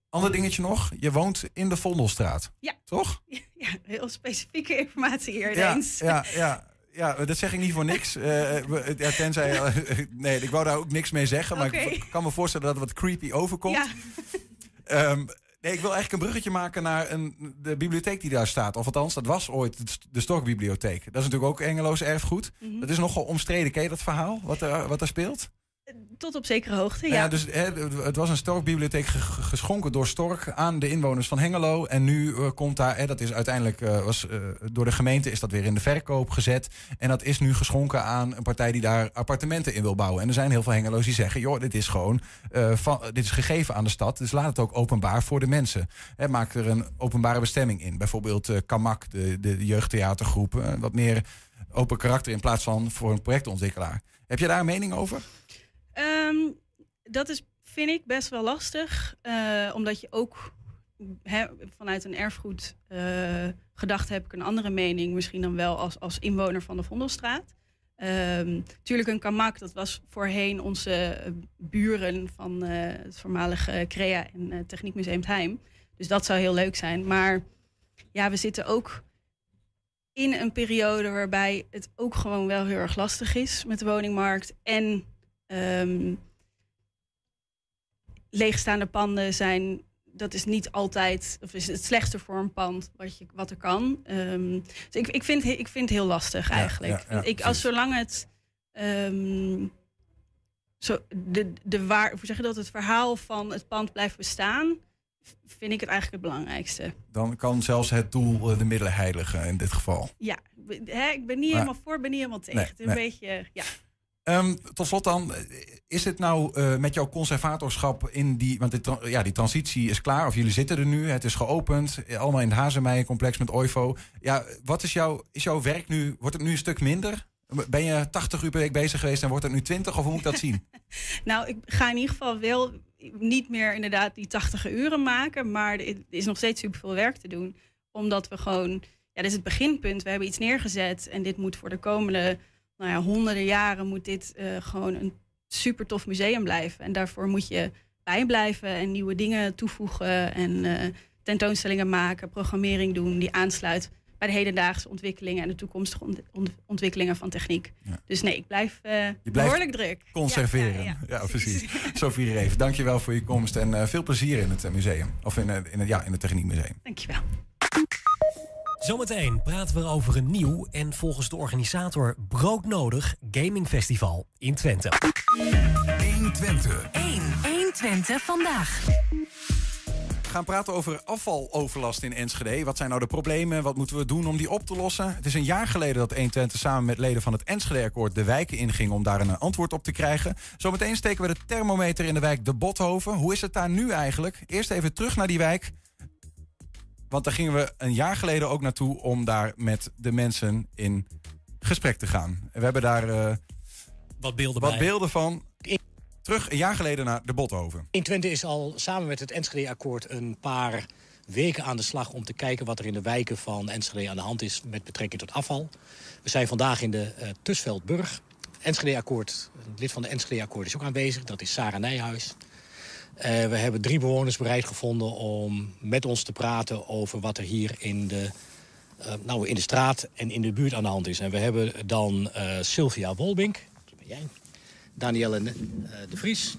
Ander dingetje nog, je woont in de Vondelstraat. Ja. Toch? Ja, heel specifieke informatie hier ineens. ja, ja, ja, dat zeg ik niet voor niks. We- ja, tenzij, eh, nee, ik wou daar ook niks mee zeggen. Maar ik kan me voorstellen dat het wat creepy overkomt. Ja. Ehm, nee, ik wil eigenlijk een bruggetje maken naar een, de bibliotheek die daar staat. Of althans, dat was ooit de, Storkbibliotheek. Dat is natuurlijk ook Engeloos erfgoed. Mhm. Dat is nogal omstreden. Ken je dat verhaal, wat er, wat er speelt? Tot op zekere hoogte, Ja, ja. dus hè, het was een Storkbibliotheek ge- ge- geschonken door Stork aan de inwoners van Hengelo. En nu eh, komt daar, hè, dat is uiteindelijk eh, was, eh, door de gemeente is dat weer in de verkoop gezet. En dat is nu geschonken aan een partij die daar appartementen in wil bouwen. En er zijn heel veel Hengelo's die zeggen, joh, dit is gewoon van, dit is gegeven aan de stad. Dus laat het ook openbaar voor de mensen. Hè, maak er een openbare bestemming in. Bijvoorbeeld eh Kamak, de, de jeugdtheatergroep. wat meer open karakter in plaats van voor een projectontwikkelaar. Heb je daar een mening over? Ehm, dat is, vind ik, best wel lastig. eh, omdat je ook vanuit een erfgoed eh, gedachte heb ik een andere mening. Misschien dan wel als, als inwoner van de Vondelstraat. Ehm, tuurlijk een kamak, dat was voorheen onze eh, buren van het voormalige CREA en Techniekmuseum Heim. Dus dat zou heel leuk zijn. Maar ja, we zitten ook in een periode waarbij het ook gewoon wel heel erg lastig is met de woningmarkt. En ehm, leegstaande panden zijn, dat is niet altijd, of is het slechtste voor een pand wat, je, wat er kan. Ehm, dus ik, ik, vind, ik vind het heel lastig eigenlijk. ja, ja, ik, als zolang het. ehm, zo, de, de waar, hoe zeg je dat? Het verhaal van het pand blijft bestaan. vind ik het eigenlijk het belangrijkste. Dan kan zelfs het doel eh, de middelen heiligen in dit geval. Ja, ik ben niet helemaal voor, ben niet helemaal tegen. Nee, het is een nee. beetje, ja. Ehm, tot slot dan, is het nou eh, met jouw conservatorschap in die... Want ja, die transitie is klaar, of jullie zitten er nu, het is geopend. eh, Allemaal in het Hazemeijencomplex met OIVO. Ja, wat is, jouw is jouw werk nu, wordt het nu een stuk minder? Ben je 80 uur per week bezig geweest en wordt het nu 20? Of hoe moet ik dat zien? Nou, ik ga in ieder geval wel niet meer inderdaad die 80 uren maken. Maar er is nog steeds superveel werk te doen. Omdat we gewoon, ja, dit is het beginpunt. We hebben iets neergezet. En dit moet voor de komende nou ja, honderden jaren moet dit eh, gewoon een super tof museum blijven. En daarvoor moet je bijblijven en nieuwe dingen toevoegen. En eh, tentoonstellingen maken, programmering doen die aansluit bij de hedendaagse ontwikkelingen en de toekomstige ont- ont- ontwikkelingen van techniek. Dus nee, ik blijf eh, behoorlijk druk. Conserveren. Ja, Ja, ja, precies. Sophie Reef, dankjewel voor je komst en veel plezier in het museum. Of in, in, het- ja, in het Techniekmuseum. Dankjewel. Zometeen praten we over een nieuw en volgens de organisator broodnodig gamingfestival in Twente. 120. 1. 120 vandaag. We gaan praten over afvaloverlast in Enschede. Wat zijn nou de problemen? Wat moeten we doen om die op te lossen? Het is een jaar geleden dat 120 samen met leden van het Enschede-akkoord de wijken inging om daar een antwoord op te krijgen. Zometeen steken we de thermometer in de wijk De Bothoven. Hoe is het daar nu eigenlijk? Eerst even terug naar die wijk. Want daar gingen we een jaar geleden ook naartoe om daar met de mensen in gesprek te gaan. We hebben daar eh, Wat beelden wat bij. beelden van. Terug een jaar geleden naar De Bothoven. 120 is al samen met het Enschede-akkoord een paar weken aan de slag... om te kijken wat er in de wijken van Enschede aan de hand is met betrekking tot afval. We zijn vandaag in de eh Tusveldburg. Enschede-akkoord, een lid van de Enschede-akkoord is ook aanwezig. Dat is Sarah Nijhuis. Eh, we hebben drie bewoners bereid gevonden om met ons te praten... over wat er hier in de, eh, nou, in de straat en in de buurt aan de hand is. En we hebben dan eh, Sylvia Wolbink. Dat ben jij. Danielle de Vries.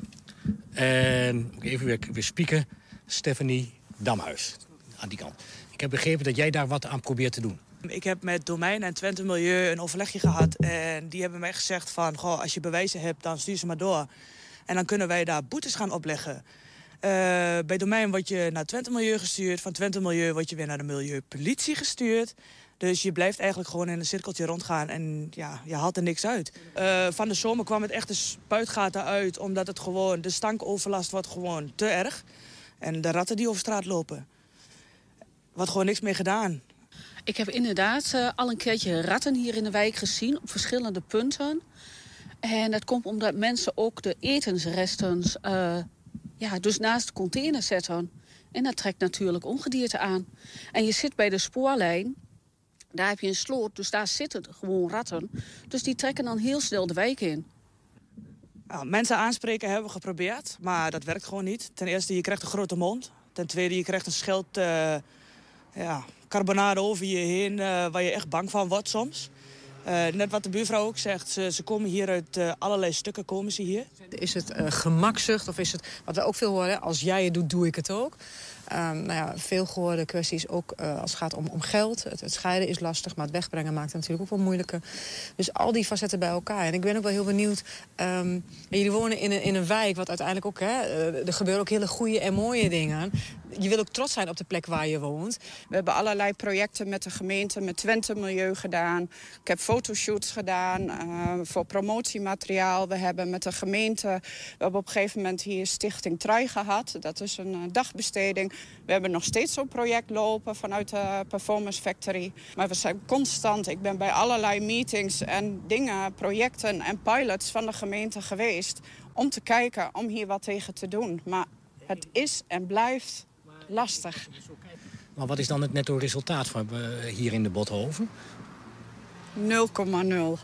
En even weer, weer spieken. Stephanie Damhuis. Aan die kant. Ik heb begrepen dat jij daar wat aan probeert te doen. Ik heb met Domein en Twente Milieu een overlegje gehad. En die hebben mij gezegd van, goh, als je bewijzen hebt, dan stuur ze maar door. En dan kunnen wij daar boetes gaan opleggen. Eh, bij Domein word je naar Twente Milieu gestuurd. Van Twente Milieu word je weer naar de Milieupolitie gestuurd. Dus je blijft eigenlijk gewoon in een cirkeltje rondgaan en ja, je haalt er niks uit. Eh, van de zomer kwam het echt de spuitgaten uit, omdat het gewoon, de stankoverlast wordt gewoon te erg. En de ratten die over straat lopen. Wordt gewoon niks meer gedaan. Ik heb inderdaad eh, al een keertje ratten hier in de wijk gezien op verschillende punten. En dat komt omdat mensen ook de etensresten eh, ja, dus naast de container zetten. En dat trekt natuurlijk ongedierte aan. En je zit bij de spoorlijn, daar heb je een sloot, dus daar zitten gewoon ratten. Dus die trekken dan heel snel de wijk in. Nou, mensen aanspreken hebben we geprobeerd, maar dat werkt gewoon niet. Ten eerste, je krijgt een grote mond. Ten tweede, je krijgt een schild uh, ja, carbonade over je heen... Uh, waar je echt bang van wordt soms. Uh, net wat de buurvrouw ook zegt, ze, ze komen hier uit uh, allerlei stukken, komen ze hier. Is het uh, gemakzucht of is het, wat we ook veel horen, als jij het doet, doe ik het ook. Um, nou ja, veel gehoorde kwesties ook als het gaat om, om geld. Het, scheiden is lastig, maar het wegbrengen maakt het natuurlijk ook wel moeilijker. Dus al die facetten bij elkaar. En ik ben ook wel heel benieuwd. Um, jullie wonen in een, in een wijk wat uiteindelijk ook... Hè, er gebeuren ook hele goede en mooie dingen. Je wil ook trots zijn op de plek waar je woont. We hebben allerlei projecten met de gemeente, met Twente Milieu gedaan. Ik heb fotoshoots gedaan uh, voor promotiemateriaal. We hebben met de gemeente... We hebben op een gegeven moment hier Stichting Trui gehad. Dat is een uh, dagbesteding. We hebben nog steeds zo'n project lopen vanuit de Performance Factory. Maar we zijn constant. Ik ben bij allerlei meetings en dingen, projecten en pilots van de gemeente geweest... om te kijken, om hier wat tegen te doen. Maar het is en blijft lastig. Maar wat is dan het netto resultaat van uh, hier in de Bothoven? 0,0.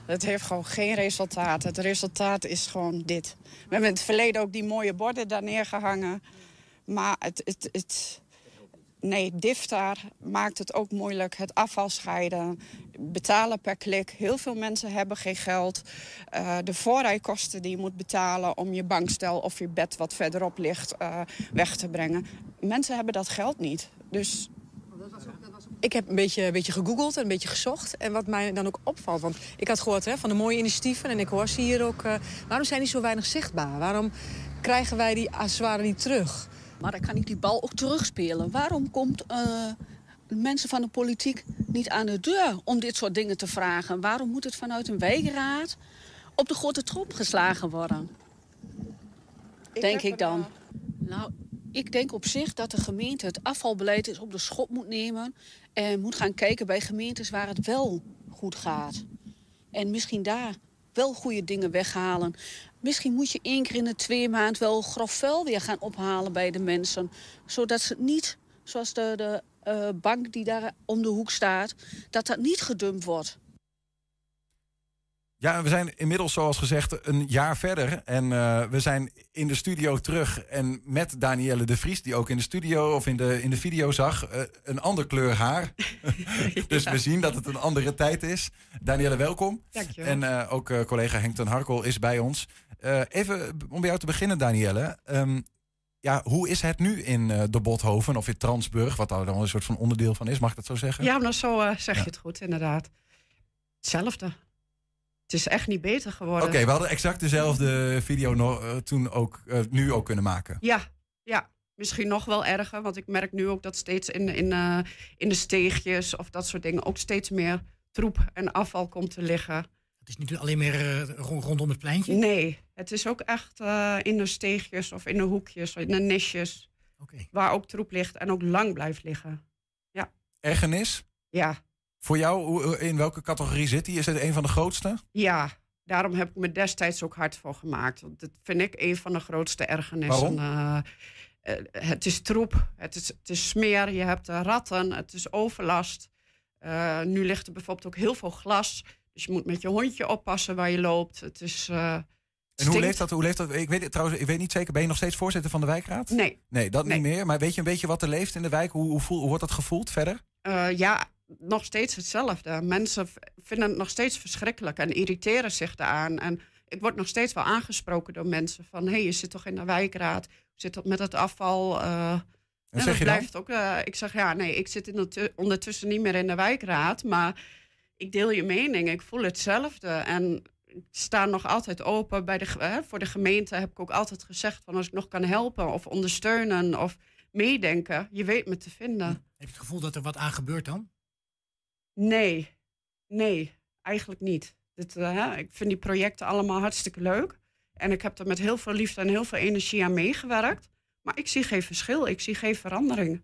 Het heeft gewoon geen resultaat. Het resultaat is gewoon dit. We hebben in het verleden ook die mooie borden daar neergehangen. Maar het, het, het, nee, DIFTAR maakt het ook moeilijk. Het afval scheiden, betalen per klik. Heel veel mensen hebben geen geld. Uh, de voorrijkosten die je moet betalen om je bankstel of je bed wat verderop ligt uh, weg te brengen. Mensen hebben dat geld niet. Dus ik heb een beetje, een beetje gegoogeld en een beetje gezocht. En wat mij dan ook opvalt, want ik had gehoord hè, van de mooie initiatieven... en ik hoor ze hier ook, uh, waarom zijn die zo weinig zichtbaar? Waarom krijgen wij die accessoires niet terug? Maar dan kan ik die bal ook terugspelen. Waarom komt eh, mensen van de politiek niet aan de deur om dit soort dingen te vragen? Waarom moet het vanuit een wijkraad op de grote troep geslagen worden? denk ik dan. Nou, ik denk op zich dat de gemeente het afvalbeleid eens op de schop moet nemen. En moet gaan kijken bij gemeentes waar het wel goed gaat. En misschien daar wel goede dingen weghalen. Misschien moet je één keer in de twee maand wel grof vuil weer gaan ophalen bij de mensen. Zodat ze het niet, zoals de, de eh, bank die daar om de hoek staat, dat dat niet gedumpt wordt. Ja, we zijn inmiddels, zoals gezegd, een jaar verder. En uh, we zijn in de studio terug. En met Danielle de Vries, die ook in de studio of in de, in de video zag, uh, een ander kleur haar. dus we zien dat het een andere tijd is. Danielle, welkom. Dankjewel. En uh, ook collega Henk ten Harkel is bij ons. Even om bij jou te beginnen, Danielle. Um, ja, hoe is het nu in de Bothoven of in Transburg, wat daar dan een soort van onderdeel van is, mag ik dat zo zeggen? Ja, nou zo zeg je het goed, inderdaad. Hetzelfde. Het is echt niet beter geworden. Oké, okay, we hadden exact dezelfde video uh, toen ook, uh, nu ook kunnen maken. Ja, ja, misschien nog wel erger. Want ik merk nu ook dat steeds in, in, uh, in de steegjes of dat soort dingen ook steeds meer troep en afval komt te liggen. Het is niet alleen meer rondom het pleintje? Nee, het is ook echt in de steegjes of in de hoekjes, in de nisjes. Okay. Waar ook troep ligt en ook lang blijft liggen. Ja. Ergernis? Ja, voor jou, in welke categorie zit die? Is het een van de grootste? Ja, daarom heb ik me destijds ook hard voor gemaakt. Want dat vind ik een van de grootste ergernissen. Waarom? Uh, uh, het is troep, het is, het is smeer, je hebt ratten, het is overlast. Uh, nu ligt er bijvoorbeeld ook heel veel glas. Dus je moet met je hondje oppassen waar je loopt. Het is... En hoe leeft dat? Hoe leeft dat? Ik weet, trouwens, ik weet niet zeker, ben je nog steeds voorzitter van de wijkraad? Nee. Nee, dat nee. niet meer. Maar weet je een beetje wat er leeft in de wijk? Hoe, hoe, voel, hoe wordt dat gevoeld verder? ja, nog steeds hetzelfde. Mensen vinden het nog steeds verschrikkelijk en irriteren zich daaraan. En ik word nog steeds wel aangesproken door mensen van... hé, hey, je zit toch in de wijkraad? Hoe zit dat met het afval? Uh, en zeg je blijft ook, uh, ik zeg, ja, nee, ik zit in ondertussen niet meer in de wijkraad... maar ik deel je mening, ik voel hetzelfde. En ik sta nog altijd open bij de, uh, voor de gemeente. Heb ik ook altijd gezegd van als ik nog kan helpen of ondersteunen of meedenken... je weet me te vinden. Heb je het gevoel dat er wat aan gebeurt dan? Nee, nee, eigenlijk niet. Dit, uh, ik vind die projecten allemaal hartstikke leuk. En ik heb er met heel veel liefde en heel veel energie aan meegewerkt. Maar ik zie geen verschil, ik zie geen verandering.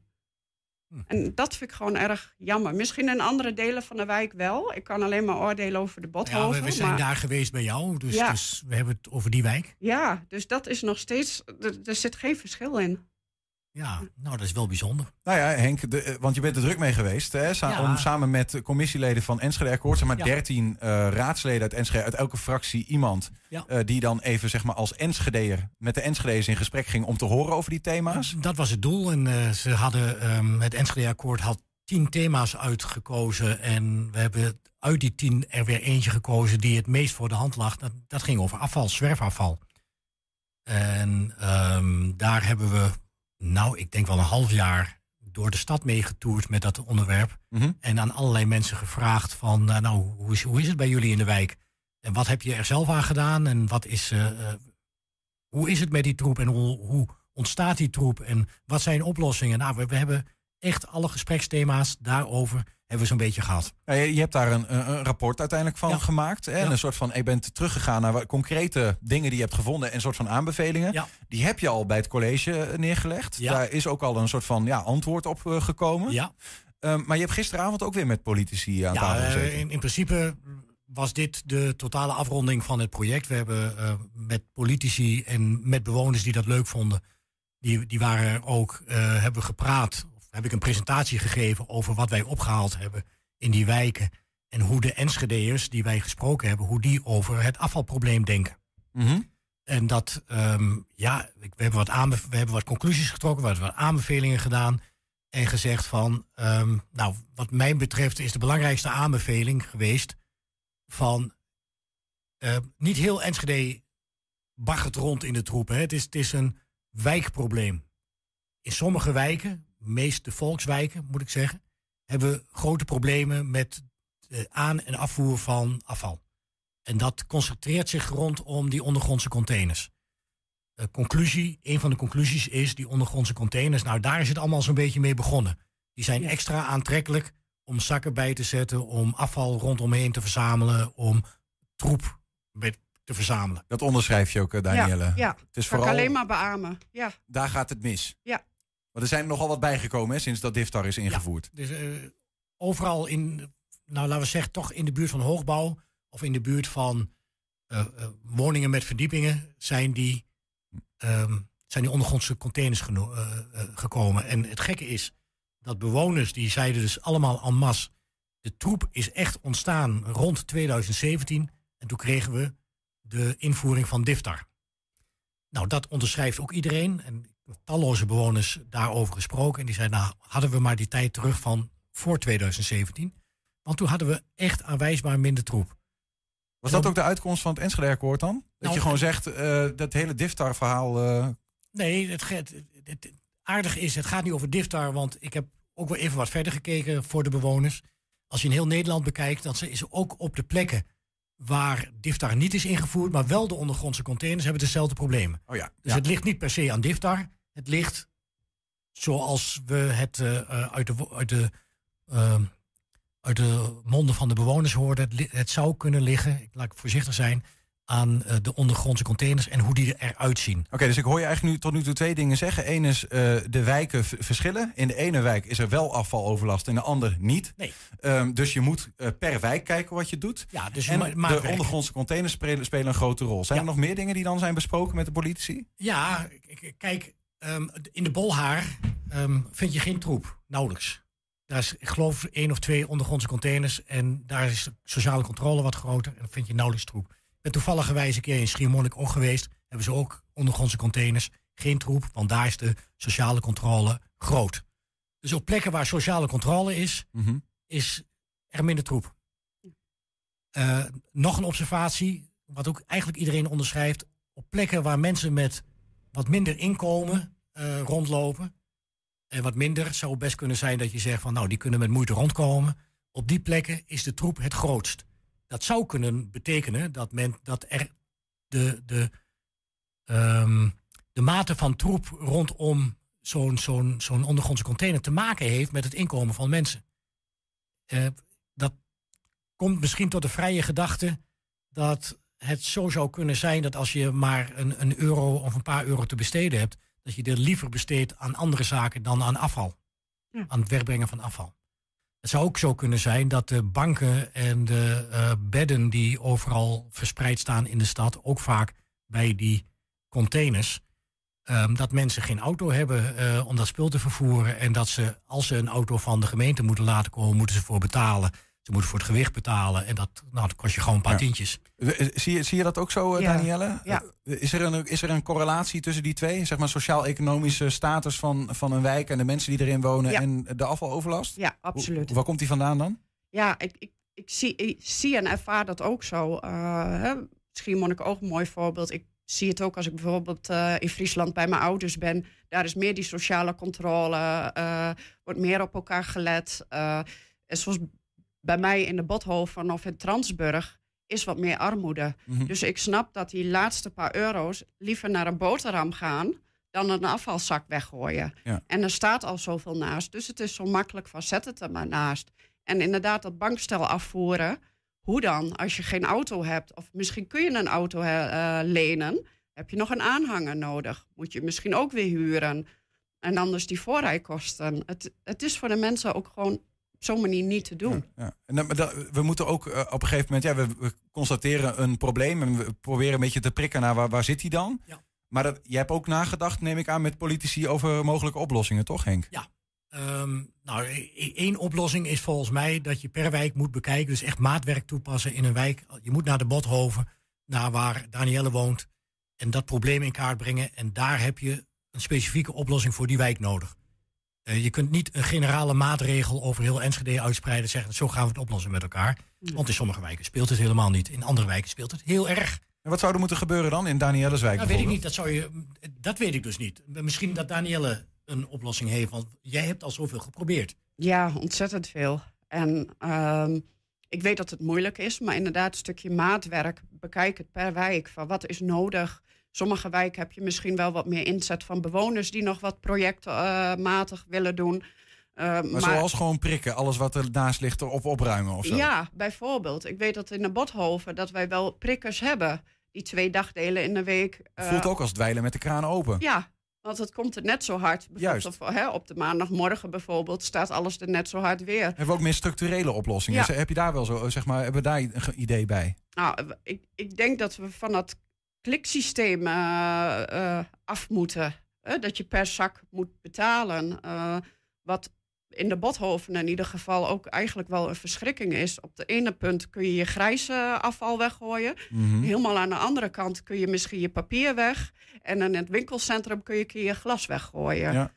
En dat vind ik gewoon erg jammer. Misschien in andere delen van de wijk wel. Ik kan alleen maar oordelen over de Bothoven. Ja, we, we zijn maar... daar geweest bij jou, dus, ja. dus we hebben het over die wijk. Ja, dus dat is nog steeds... Er, er zit geen verschil in. Ja, nou dat is wel bijzonder. Nou ja, Henk, de, want je bent er druk mee geweest. Hè, sa ja. Om samen met commissieleden van Enschede Akkoord, zeg maar Ja. 13 uh, raadsleden uit Enschede, uit elke fractie iemand. Ja. Uh, die dan even zeg maar als Enschedeer met de Enschede's in gesprek ging om te horen over die thema's. Dat was het doel. En uh, ze hadden, um, het Enschede-akkoord had tien thema's uitgekozen. En we hebben uit die tien er weer eentje gekozen die het meest voor de hand lag. Dat, dat ging over afval, zwerfafval. En um, daar hebben we, nou, ik denk wel een half jaar door de stad meegetoerd met dat onderwerp. Mm -hmm. En aan allerlei mensen gevraagd van, uh, nou, hoe is, hoe is het bij jullie in de wijk? En wat heb je er zelf aan gedaan? En wat is, uh, hoe is het met die troep? En hoe, hoe ontstaat die troep? En wat zijn oplossingen? Nou, we, we hebben echt alle gespreksthema's daarover hebben we zo'n beetje gehad. Je, hebt daar een, een, rapport uiteindelijk van ja. gemaakt. Ja. En een soort van, je bent teruggegaan naar concrete dingen die je hebt gevonden en een soort van aanbevelingen. Ja. Die heb je al bij het college neergelegd. Daar is ook al een soort van ja, antwoord op uh, gekomen. Ja. Um, maar je hebt gisteravond ook weer met politici aan tafel gezeten. Uh, in, in, principe was dit de totale afronding van het project. We hebben uh, met politici en met bewoners die dat leuk vonden, die, die waren ook, uh, hebben gepraat heb ik een presentatie gegeven over wat wij opgehaald hebben in die wijken. En hoe de Enschedeërs die wij gesproken hebben, hoe die over het afvalprobleem denken. Mm -hmm. En dat, um, ja, we hebben, wat we hebben wat conclusies getrokken, we hebben wat aanbevelingen gedaan. En gezegd van, um, nou, wat mij betreft is de belangrijkste aanbeveling geweest van, uh, niet heel Enschede baggert rond in de troepen. Het is, het is een wijkprobleem. In sommige wijken, meest de volkswijken, moet ik zeggen, hebben grote problemen met de aan- en afvoer van afval. En dat concentreert zich rondom die ondergrondse containers. eh, conclusie, een van de conclusies is die ondergrondse containers. Nou, daar is het allemaal zo'n beetje mee begonnen. Die zijn extra aantrekkelijk om zakken bij te zetten, om afval rondomheen te verzamelen, om troep bij- te verzamelen. Dat onderschrijf je ook, eh, Danielle. Ja, ja. Het is Kan ik vooral, alleen maar beamen. Ja, daar gaat het mis. ja. Maar er zijn er nogal wat bijgekomen hè, sinds dat DIFTAR is ingevoerd. Dus eh, overal in, nou laten we zeggen, toch in de buurt van hoogbouw of in de buurt van eh, eh, woningen met verdiepingen zijn die, ehm, zijn die ondergrondse containers gekomen. En het gekke is dat bewoners die zeiden dus allemaal en masse, de troep is echt ontstaan rond 2017 en toen kregen we de invoering van DIFTAR. Nou, dat onderschrijft ook iedereen. En talloze bewoners daarover gesproken. En die zeiden, nou, hadden we maar die tijd terug van voor 2017. Want toen hadden we echt aanwijsbaar minder troep. Was dat ook de uitkomst van het Enschede-akkoord dan? Dat Nou, je gewoon zegt, eh, dat hele DIFTAR-verhaal... eh, Nee, het, het, het- het aardig is, het gaat niet over DIFTAR, want ik heb ook wel even wat verder gekeken voor de bewoners. Als je in heel Nederland bekijkt, dan is er ook op de plekken waar DIFTAR niet is ingevoerd, maar wel de ondergrondse containers hebben dezelfde problemen. Oh ja. Dus ja. het ligt niet per se aan DIFTAR. Het ligt zoals we het eh, eh, uit, de, uit, de, ehm, uit de monden van de bewoners hoorden. Het, het zou kunnen liggen, ik laat ik voorzichtig zijn, aan eh, de ondergrondse containers en hoe die eruit zien. Oké, dus ik hoor je eigenlijk nu tot nu toe twee dingen zeggen. Eén is, de wijken verschillen. In de ene wijk is er wel afvaloverlast, in de andere niet. Nee. Ehm, dus je moet per wijk kijken wat je doet. Ja, dus en de ondergrondse containers spelen, spelen een grote rol. Zijn Ja. er nog meer dingen die dan zijn besproken met de politici? Ja, kijk, ehm, in de bolhaar ehm, vind je geen troep, nauwelijks. Daar is, ik geloof, één of twee ondergrondse containers en daar is de sociale controle wat groter en dan vind je nauwelijks troep. Ik ben toevallig een keer in Schiermonnik ook geweest, hebben ze ook ondergrondse containers, geen troep, want daar is de sociale controle groot. Dus op plekken waar sociale controle is, Mhm. is er minder troep. Eh, nog een observatie, wat ook eigenlijk iedereen onderschrijft. Op plekken waar mensen met wat minder inkomen eh, rondlopen. En wat minder zou best kunnen zijn dat je zegt van nou die kunnen met moeite rondkomen. Op die plekken is de troep het grootst. Dat zou kunnen betekenen dat, men, dat er de, de, ehm, de mate van troep rondom zo'n zo'n zo'n ondergrondse container te maken heeft met het inkomen van mensen. Eh, dat komt misschien tot de vrije gedachte dat het zo zou kunnen zijn dat als je maar een, een euro of een paar euro te besteden hebt, dat je er liever besteedt aan andere zaken dan aan afval. Ja. Aan het wegbrengen van afval. Het zou ook zo kunnen zijn dat de banken en de eh, bedden die overal verspreid staan in de stad, ook vaak bij die containers, ehm, dat mensen geen auto hebben eh, om dat spul te vervoeren. En dat ze, als ze een auto van de gemeente moeten laten komen, moeten ze voor betalen. Ze moeten voor het gewicht betalen. En dat, nou, dat kost je gewoon een paar Ja. tientjes. Eh, Zie je, zie je dat ook zo, eh, Ja. Danielle? Ja. Eh, Is er, een, is er een correlatie tussen die twee? Zeg maar sociaal-economische status van, van een wijk en de mensen die erin wonen Ja. en de afvaloverlast? Ja, absoluut. Hoe- waar komt die vandaan dan? Ja, ik, ik, ik, zie, ik zie en ervaar dat ook zo. Uh, hè, Schiermonnik ook een mooi voorbeeld. Ik zie het ook als ik bijvoorbeeld eh, in Friesland bij mijn ouders ben. Daar is meer die sociale controle, eh, wordt meer op elkaar gelet. eh, en zoals bij mij in de Bothoven of in Transburg is wat meer armoede. Mhm. Dus ik snap dat die laatste paar euro's liever naar een boterham gaan dan een afvalzak weggooien. Ja. En er staat al zoveel naast. Dus het is zo makkelijk van zet het er maar naast. En inderdaad dat bankstel afvoeren. Hoe dan? Als je geen auto hebt, of misschien kun je een auto eh, lenen, heb je nog een aanhanger nodig. Moet je misschien ook weer huren. En anders die voorrijkosten. Het, het is voor de mensen ook gewoon zo'n manier niet te doen. Ja. En dan, maar dat- we moeten ook eh, op een gegeven moment, ja, we, we constateren een probleem en we proberen een beetje te prikken naar waar, waar zit die dan. Ja. Maar dat, jij hebt ook nagedacht, neem ik aan, met politici over mogelijke oplossingen, toch Henk? Ja. Ehm, nou, e- e- één oplossing is volgens mij dat je per wijk moet bekijken. Dus echt maatwerk toepassen in een wijk. Je moet naar de Bothoven, naar waar Danielle woont. En dat probleem in kaart brengen. En daar heb je een specifieke oplossing voor die wijk nodig. Eh, je kunt niet een generale maatregel over heel Enschede uitspreiden. en Zeggen, zo gaan we het oplossen met elkaar. Want in sommige wijken speelt het helemaal niet. In andere wijken speelt het heel erg. En wat zou er moeten gebeuren dan in Danielles wijk? Dat weet ik niet. Dat, zou je, dat weet ik dus niet. Misschien dat Danielle een oplossing heeft. Want jij hebt al zoveel geprobeerd. Ja, ontzettend veel. En ehm, ik weet dat het moeilijk is, maar inderdaad een stukje maatwerk. Bekijk het per wijk. Van wat is nodig? Sommige wijken heb je misschien wel wat meer inzet van bewoners die nog wat projectmatig willen doen. Uh, maar, zoals gewoon prikken, alles wat ernaast ligt erop opruimen of zo? Ja, bijvoorbeeld. Ik weet dat in de Bothoven dat wij wel prikkers hebben. Die twee dagdelen in de week. Uh, Voelt ook als dweilen met de kraan open. Ja, want het komt er net zo hard. Juist. Op, hè, op de maandagmorgen bijvoorbeeld staat alles er net zo hard weer. Hebben we ook meer structurele oplossingen? Ja. Heb je daar wel zo, zeg maar, hebben we daar een idee bij? Nou, ik, ik denk dat we van dat kliksysteem uh, uh, af moeten. dat je per zak moet betalen. wat in de Bothoven in ieder geval ook eigenlijk wel een verschrikking is. Op de ene punt kun je je grijze afval weggooien. Mhm. Helemaal aan de andere kant kun je misschien je papier weg. En in het winkelcentrum kun je je glas weggooien. Ja.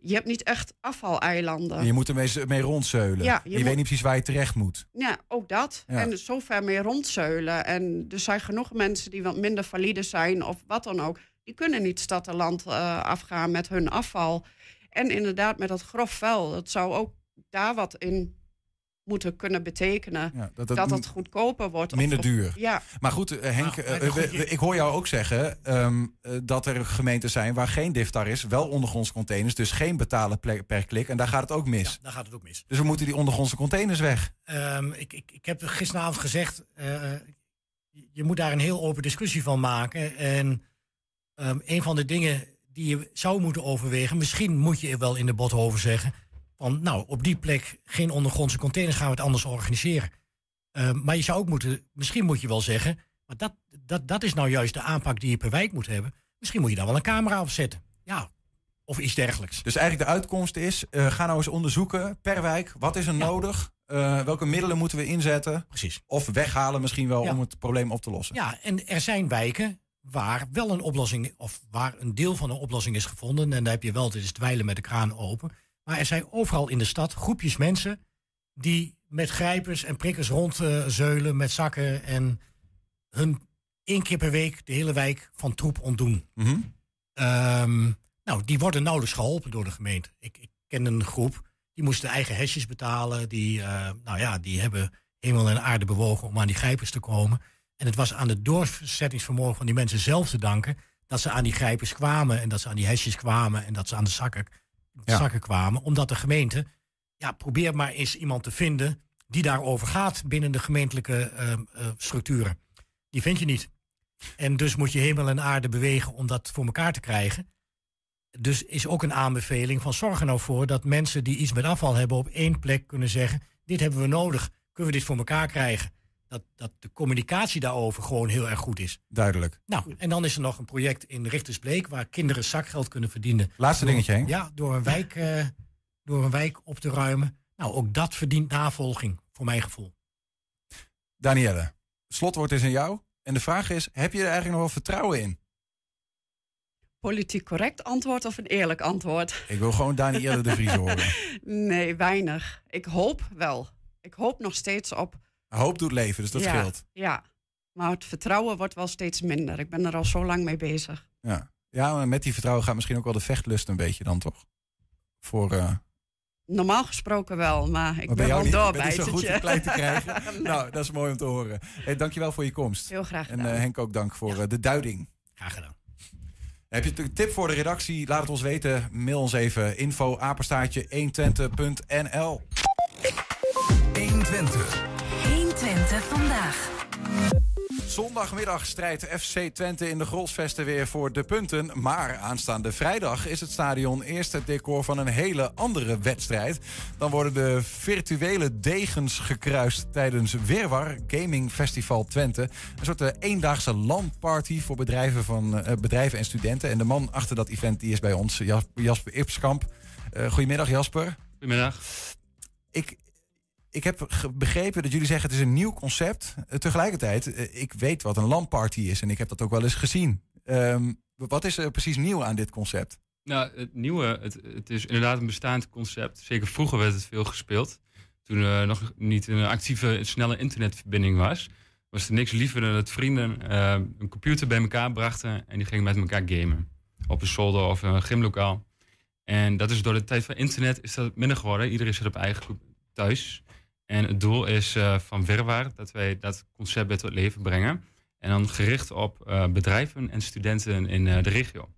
Je hebt niet echt afvaleilanden. En je moet ermee mee rondzeulen. Ja, je je moet- weet niet precies waar je terecht moet. Ja, ook dat. Ja. En zover mee rondzeulen. En er zijn genoeg mensen die wat minder valide zijn of wat dan ook. Die kunnen niet stad en land eh, afgaan met hun afval. En inderdaad met dat grof vuil. Dat zou ook daar wat in moeten kunnen betekenen. Ja, dat dat, het het goedkoper wordt. of- Minder of- duur. Ja, Maar goed, eh, Henk, Maar- eh, we- ik hoor jou ook zeggen ehm, eh, dat er gemeenten zijn waar geen DIFTAR is, wel ondergrondse containers, dus geen betalen per klik. En daar gaat het ook mis. Daar gaat het ook mis. Dus we moeten die ondergrondse containers weg. Ehm, ik, ik, ik heb gisteravond gezegd, eh, je moet daar een heel open discussie van maken. En ehm, een van de dingen die je zou moeten overwegen, misschien moet je wel in de Bothoven zeggen, van nou, op die plek geen ondergrondse containers, gaan we het anders organiseren. Ehm, maar je zou ook moeten, misschien moet je wel zeggen, maar dat, dat, dat is nou juist de aanpak die je per wijk moet hebben. Misschien moet je daar wel een camera op zetten. Ja, of iets dergelijks. Dus eigenlijk de uitkomst is, eh, ga nou eens onderzoeken per wijk, wat is er nodig? Eh, welke middelen moeten we inzetten? Precies. Of weghalen misschien wel Ja. om het probleem op te lossen. Ja, en er zijn wijken waar wel een oplossing, of waar een deel van een oplossing is gevonden. En daar heb je wel, het is dweilen met de kraan open. Maar er zijn overal in de stad groepjes mensen die met grijpers en prikkers rondzeulen met zakken en hun één keer per week de hele wijk van troep ontdoen. Mhm. Ehm, nou, die worden nauwelijks geholpen door de gemeente. Ik, ik ken een groep, die moesten eigen hesjes betalen. Die, eh, nou ja, die hebben hemel en aarde bewogen om aan die grijpers te komen. En het was aan het doorzettingsvermogen van die mensen zelf te danken... dat ze aan die grijpers kwamen en dat ze aan die hesjes kwamen... en dat ze aan de zakken, Zakken kwamen. Omdat de gemeente, ja, probeer maar eens iemand te vinden... die daarover gaat binnen de gemeentelijke eh, eh, structuren. Die vind je niet. En dus moet je hemel en aarde bewegen om dat voor elkaar te krijgen. Dus is ook een aanbeveling van zorg er nou voor dat mensen die iets met afval hebben op één plek kunnen zeggen: dit hebben we nodig, kunnen we dit voor elkaar krijgen? Dat, dat de communicatie daarover gewoon heel erg goed is. Duidelijk. Nou, en dan is er nog een project in Richtersbleek waar kinderen zakgeld kunnen verdienen. Laatste Door- dingetje, Henk. Ja, door een, wijk, eh, door een wijk op te ruimen. Nou, ook dat verdient navolging, voor mijn gevoel. Danielle, slotwoord is aan jou. En de vraag is, heb je er eigenlijk nog wel vertrouwen in? politiek correct antwoord of een eerlijk antwoord? Ik wil gewoon Danielle de Vries horen. Nee, weinig. Ik hoop wel. Ik hoop nog steeds op. Hoop doet leven, dus dat ja, scheelt. Ja, maar het vertrouwen wordt wel steeds minder. Ik ben er al zo lang mee bezig. Ja. ja, maar met die vertrouwen gaat misschien ook wel de vechtlust een beetje dan toch? Voor, eh, Normaal gesproken wel, maar ik maar ben wel niet, bent niet zo goed verkleid te krijgen. Nou, dat is mooi om te horen. Hey, dankjewel voor je komst. Heel graag En eh, Henk ook dank voor eh, de duiding. Graag gedaan. Heb je een tip voor de redactie? Laat het ons weten. Mail ons even info apenstaartje 120.nl. 120. 120 vandaag. Zondagmiddag strijdt FC Twente in de Grolsvesten weer voor de punten. Maar aanstaande vrijdag is het stadion eerst het decor van een hele andere wedstrijd. Dan worden de virtuele degens gekruist tijdens Weerwar Gaming Festival Twente. Een soort eh, eendaagse landparty voor bedrijven, van, eh, bedrijven en studenten. En de man achter dat event die is bij ons, Jas- Jasper Ipskamp. Eh, goedemiddag Jasper. Goedemiddag. Ik, ik heb begrepen dat jullie zeggen het is een nieuw concept. Eh, tegelijkertijd, eh, ik weet wat een LAN-party is en ik heb dat ook wel eens gezien. Ehm, wat is er precies nieuw aan dit concept? Nou, het nieuwe, het, het is inderdaad een bestaand concept. Zeker vroeger werd het veel gespeeld. Toen er nog niet een actieve, snelle internetverbinding was. Was er niks liever dan dat vrienden eh, een computer bij elkaar brachten en die gingen met elkaar gamen. Op een zolder of een gymlokaal. En dat is door de tijd van internet is dat minder geworden. Iedereen zit op eigen thuis. En het doel is eh, van Verwaar dat wij dat concept weer tot leven brengen. En dan gericht op eh, bedrijven en studenten in eh, de regio.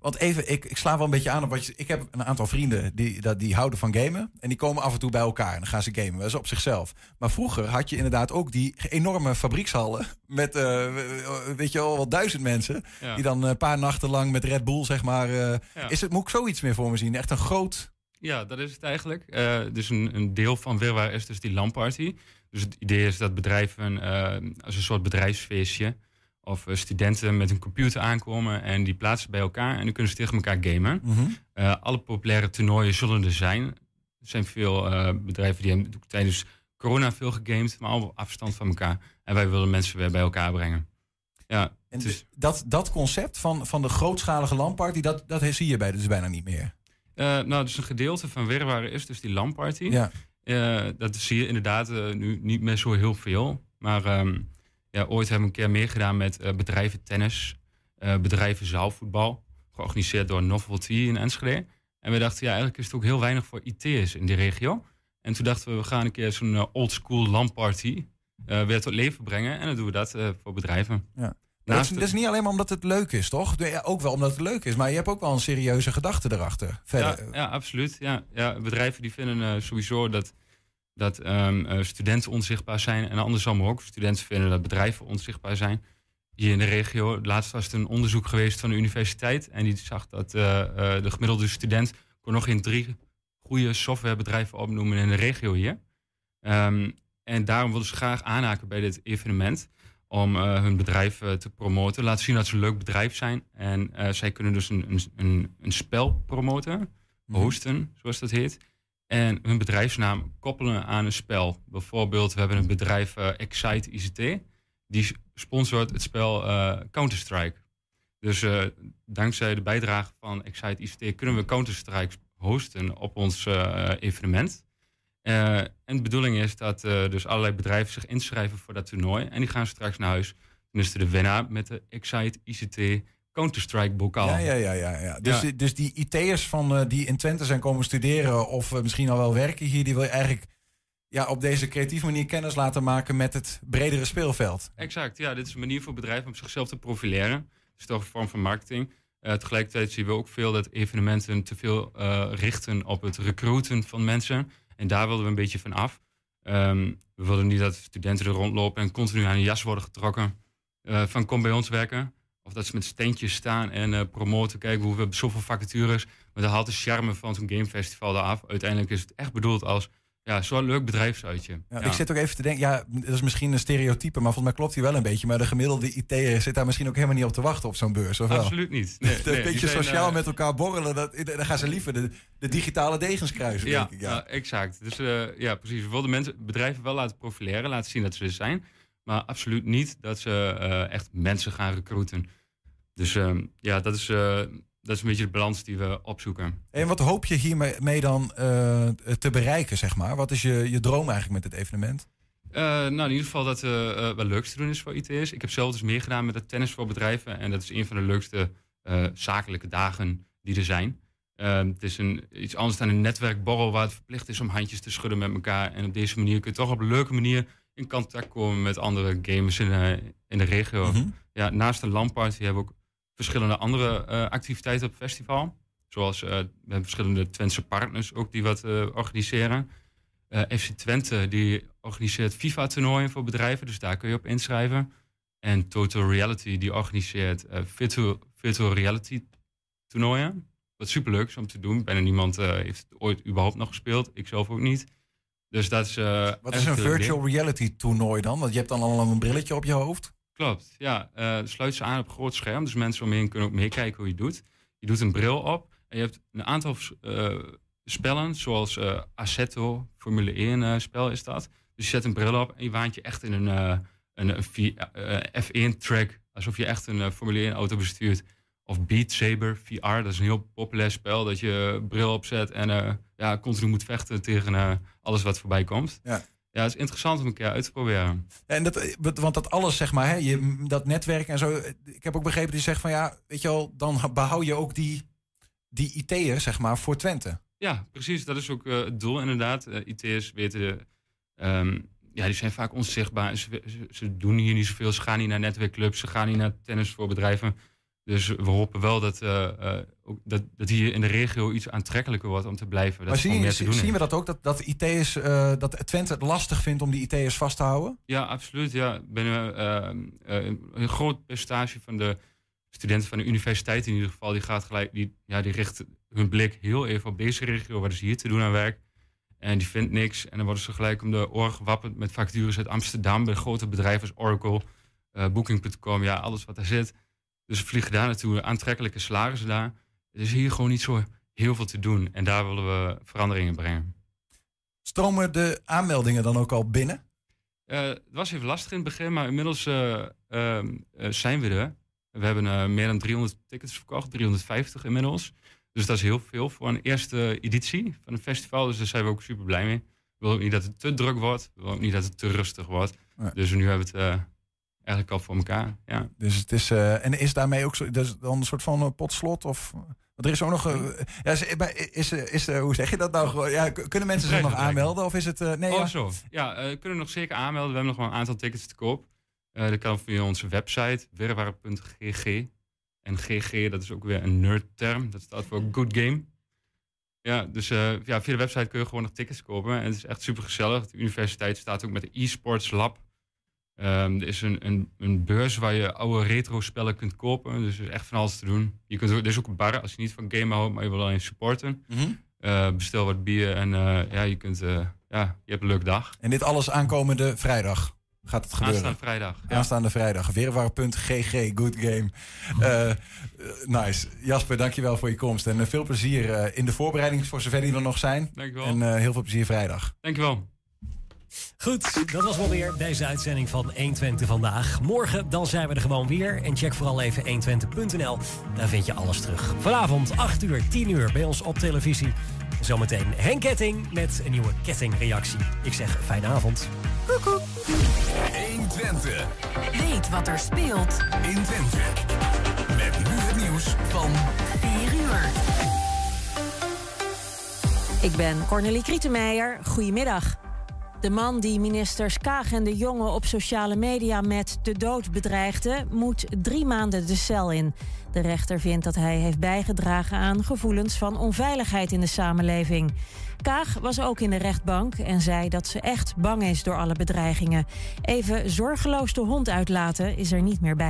Want even, ik, ik sla wel een beetje aan op wat je. Ik heb een aantal vrienden die, dat, die houden van gamen. En die komen af en toe bij elkaar en dan gaan ze gamen. Dat is op zichzelf. Maar vroeger had je inderdaad ook die enorme fabriekshallen. Met, weet je wel, wel duizend mensen. Ja. Die dan een paar nachten lang met Red Bull, zeg maar. Ja. is het, moet ik zoiets meer voor me zien? Echt een groot. Ja, dat is het eigenlijk. Eh, dus een, een deel van Wirwaar is dus die LAN-party. Dus het idee is dat bedrijven eh, als een soort bedrijfsfeestje... of eh, studenten met een computer aankomen en die plaatsen bij elkaar... en dan kunnen ze tegen elkaar gamen. Mhm. Alle populaire toernooien zullen er zijn. Er zijn veel bedrijven die hebben tijdens corona veel gegamed... maar allemaal afstand van elkaar. En wij willen mensen weer bij elkaar brengen. Ja, En is- dat, dat concept van, van de grootschalige landparty, dat, dat zie je bij dus bijna niet meer. Eh, nou, dus een gedeelte van Wirwaren is dus die LAN-party. Ja. Eh, dat zie je inderdaad eh, nu niet meer zo heel veel. Maar ehm, ja, ooit hebben we een keer meer gedaan met bedrijven tennis, bedrijven zaalvoetbal. Georganiseerd door Novelty in Enschede. En we dachten, ja, eigenlijk is het ook heel weinig voor IT'ers in die regio. En toen dachten we, we gaan een keer zo'n oldschool LAN-party eh, weer tot leven brengen. En dan doen we dat voor bedrijven. Ja. Dat is, dat is niet alleen maar omdat het leuk is, toch? Ja, ook wel omdat het leuk is, maar je hebt ook wel een serieuze gedachte erachter. Verder. Ja, ja absoluut. Ja, ja, bedrijven die vinden eh, sowieso dat, dat ehm, eh, studenten onzichtbaar zijn. En andersom ook. Studenten vinden dat bedrijven onzichtbaar zijn. Hier in de regio, laatst was er een onderzoek geweest van de universiteit. En die zag dat eh, de gemiddelde student kon nog geen drie goede softwarebedrijven opnoemen in de regio hier. Ehm, en daarom wilden ze graag aanhaken bij dit evenement. Om eh, hun bedrijf eh, te promoten. Laten zien dat ze een leuk bedrijf zijn. En eh, zij kunnen dus een, een, een, een spel promoten. Mhm. Hosten, zoals dat heet. En hun bedrijfsnaam koppelen aan een spel. Bijvoorbeeld, we hebben een bedrijf Excite ICT. Die sponsort het spel Counter-Strike. Dus dankzij de bijdrage van Excite ICT kunnen we Counter-Strike hosten op ons evenement. Eh, en de bedoeling is dat eh, dus allerlei bedrijven zich inschrijven voor dat toernooi. En die gaan straks naar huis. Dan is er de winnaar met de Excite ICT Counter-Strike bokaal. Ja, ja, ja, ja, ja. Dus, Ja. Dus die IT'ers van, eh, die in Twente zijn komen studeren of misschien al wel werken hier, die wil je eigenlijk ja, op deze creatieve manier kennis laten maken met het bredere speelveld. Exact, ja. Dit is een manier voor bedrijven om zichzelf te profileren. Het is toch een vorm van marketing. Tegelijkertijd zien we ook veel dat evenementen te veel richten op het recruiten van mensen. En daar wilden we een beetje van af. Ehm, we wilden niet dat studenten er rondlopen en continu aan een jas worden getrokken. eh, van kom bij ons werken. Of dat ze met steentjes staan en eh, promoten. Kijken hoe we hebben zoveel vacatures. Maar dat haalt de charme van zo'n gamefestival eraf. Uiteindelijk is het echt bedoeld als ja, zo'n leuk bedrijfsuitje. Ja, Ja. Ik zit ook even te denken, ja, dat is misschien een stereotype, maar volgens mij klopt hij wel een beetje. Maar de gemiddelde IT'er zit daar misschien ook helemaal niet op te wachten op zo'n beurs, of wel? Absoluut niet. Nee, een nee, die beetje zijn, sociaal eh, met elkaar borrelen, dat, dan gaan ze liever de, de digitale degens kruisen, Ja, denk ik. Ja. exact. Dus eh, ja, precies. We wilden mensen, bedrijven wel laten profileren, laten zien dat ze er zijn. Maar absoluut niet dat ze eh, echt mensen gaan recruiten. Dus ehm, ja, dat is, dat is een beetje de balans die we opzoeken. En wat hoop je hiermee mee dan eh, te bereiken, zeg maar? Wat is je, je droom eigenlijk met dit evenement? Eh, nou, in ieder geval dat het eh, wel leuk te doen is voor IT's. Ik heb zelf dus meer gedaan met het tennis voor bedrijven. En dat is een van de leukste zakelijke dagen die er zijn. Ehm, het is een, iets anders dan een netwerkborrel waar het verplicht is om handjes te schudden met elkaar. En op deze manier kun je toch op een leuke manier in contact komen met andere gamers in, de- in de regio. Mhm. Ja, naast de LAN-party hebben we ook verschillende andere eh, activiteiten op het festival. Zoals eh, we hebben verschillende Twentse partners ook die wat eh, organiseren. FC Twente die organiseert FIFA-toernooien voor bedrijven, dus daar kun je op inschrijven. En Total Reality die organiseert virtual, virtual reality toernooien. Wat superleuk is om te doen. Bijna niemand heeft het ooit überhaupt nog gespeeld. Ik zelf ook niet. Dus dat is. Wat is een virtual reality toernooi dan? Want je hebt dan al een brilletje op je hoofd. Klopt, ja. eh sluit ze aan op groot scherm. Dus mensen om je heen kunnen ook meekijken hoe je het doet. Je doet een bril op en je hebt een aantal eh, spellen, zoals eh Assetto, Formule 1 eh, spel is dat. Dus je zet een bril op en je waant je echt in een, een, een V- eh, F1-track. Alsof je echt een Formule 1 auto bestuurt. Of Beat Saber VR, dat is een heel populair spel. Dat je bril opzet en ja, continu moet vechten tegen alles wat voorbij komt. Ja. Ja, het is interessant om een keer uit te proberen. En dat, eh, want dat alles, zeg maar, hè, je, dat netwerk en zo. eh, Ik heb ook begrepen dat je zegt van ja, weet je wel, dan behoud je ook die, die IT'er, zeg maar, voor Twente. Ja, precies. Dat is ook eh, het doel inderdaad. Eh, IT'ers weten de, ehm, ja, die zijn vaak onzichtbaar. Ze, ze, ze doen hier niet zoveel. Ze gaan niet naar netwerkclubs. Ze gaan niet naar tennis voor bedrijven. Dus we hopen wel dat, ook dat, dat hier in de regio iets aantrekkelijker wordt om te blijven. Dat Maar zien, meer te doen zien we dat ook? Dat, dat, IT'ers, eh, dat Twente het lastig vindt om die IT'ers vast te houden? Ja, absoluut. Ja. Binnen, een groot percentage van de studenten van de universiteit in ieder geval, die gaat gelijk, die, ja, die richt hun blik heel even op deze regio, wat is hier te doen aan werk. En die vindt niks. En dan worden ze gelijk om de oren gewappend met vacatures uit Amsterdam bij grote bedrijven als Oracle, Booking.com, ja, alles wat daar zit. Dus ze vliegen daar naartoe, aantrekkelijke salarissen daar. Er is hier gewoon niet zo heel veel te doen. En daar willen we veranderingen brengen. Stromen de aanmeldingen dan ook al binnen? Eh, het was even lastig in het begin, maar inmiddels eh, ehm, eh, zijn we er. We hebben meer dan 300 tickets verkocht, 350 inmiddels. Dus dat is heel veel voor een eerste editie van een festival. Dus daar zijn we ook super blij mee. We willen ook niet dat het te druk wordt. We willen ook niet dat het te rustig wordt. Nee. Dus nu hebben we het eigenlijk al voor elkaar. Ja. Dus het is, eh, en is daarmee ook zo, dus dan een soort van eh, potslot? Of, want er is ook nog. eh, ja, is, is, is, hoe zeg je dat nou? Ja, kunnen mensen zich nog aanmelden? Of is het. nee, oh, ja. zo. Ja, kunnen nog zeker aanmelden. We hebben nog wel een aantal tickets te koop. Dat kan via onze website, wirwar.gg. En GG, dat is ook weer een nerdterm. Dat staat voor Good Game. Ja, dus ja, via de website kun je gewoon nog tickets kopen. En het is echt super gezellig. De universiteit staat ook met de e-sports lab. Ehm, er is een, een, een beurs waar je oude retro-spellen kunt kopen. Dus er is echt van alles te doen. Je kunt, er is ook een bar als je niet van gamen houdt, maar je wil alleen supporten. Mhm. Eh, bestel wat bier en eh, ja, je, kunt, eh, ja, je hebt een leuke dag. En dit alles aankomende vrijdag gaat het gebeuren. Aanstaande vrijdag, ja. Aanstaande vrijdag. Weerwaar.gg, good game. Nice. Jasper, dankjewel voor je komst. En veel plezier in de voorbereiding voor zover die er nog zijn. Dankjewel. En heel veel plezier vrijdag. Dankjewel. Goed, dat was wel weer deze uitzending van 120 vandaag. Morgen dan zijn we er gewoon weer. En check vooral even 120.nl. Daar vind je alles terug. Vanavond 8 uur, 10 uur bij ons op televisie. Zometeen Henk Ketting met een nieuwe kettingreactie. Ik zeg fijne avond. 120. Weet wat er speelt in Twente. Met nu het nieuws van 4 uur. Ik ben Cornelie Krietenmeijer. Goedemiddag. De man die ministers Kaag en de Jonge op sociale media met de dood bedreigde, moet drie maanden de cel in. De rechter vindt dat hij heeft bijgedragen aan gevoelens van onveiligheid in de samenleving. Kaag was ook in de rechtbank en zei dat ze echt bang is door alle bedreigingen. Even zorgeloos de hond uitlaten is er niet meer bij.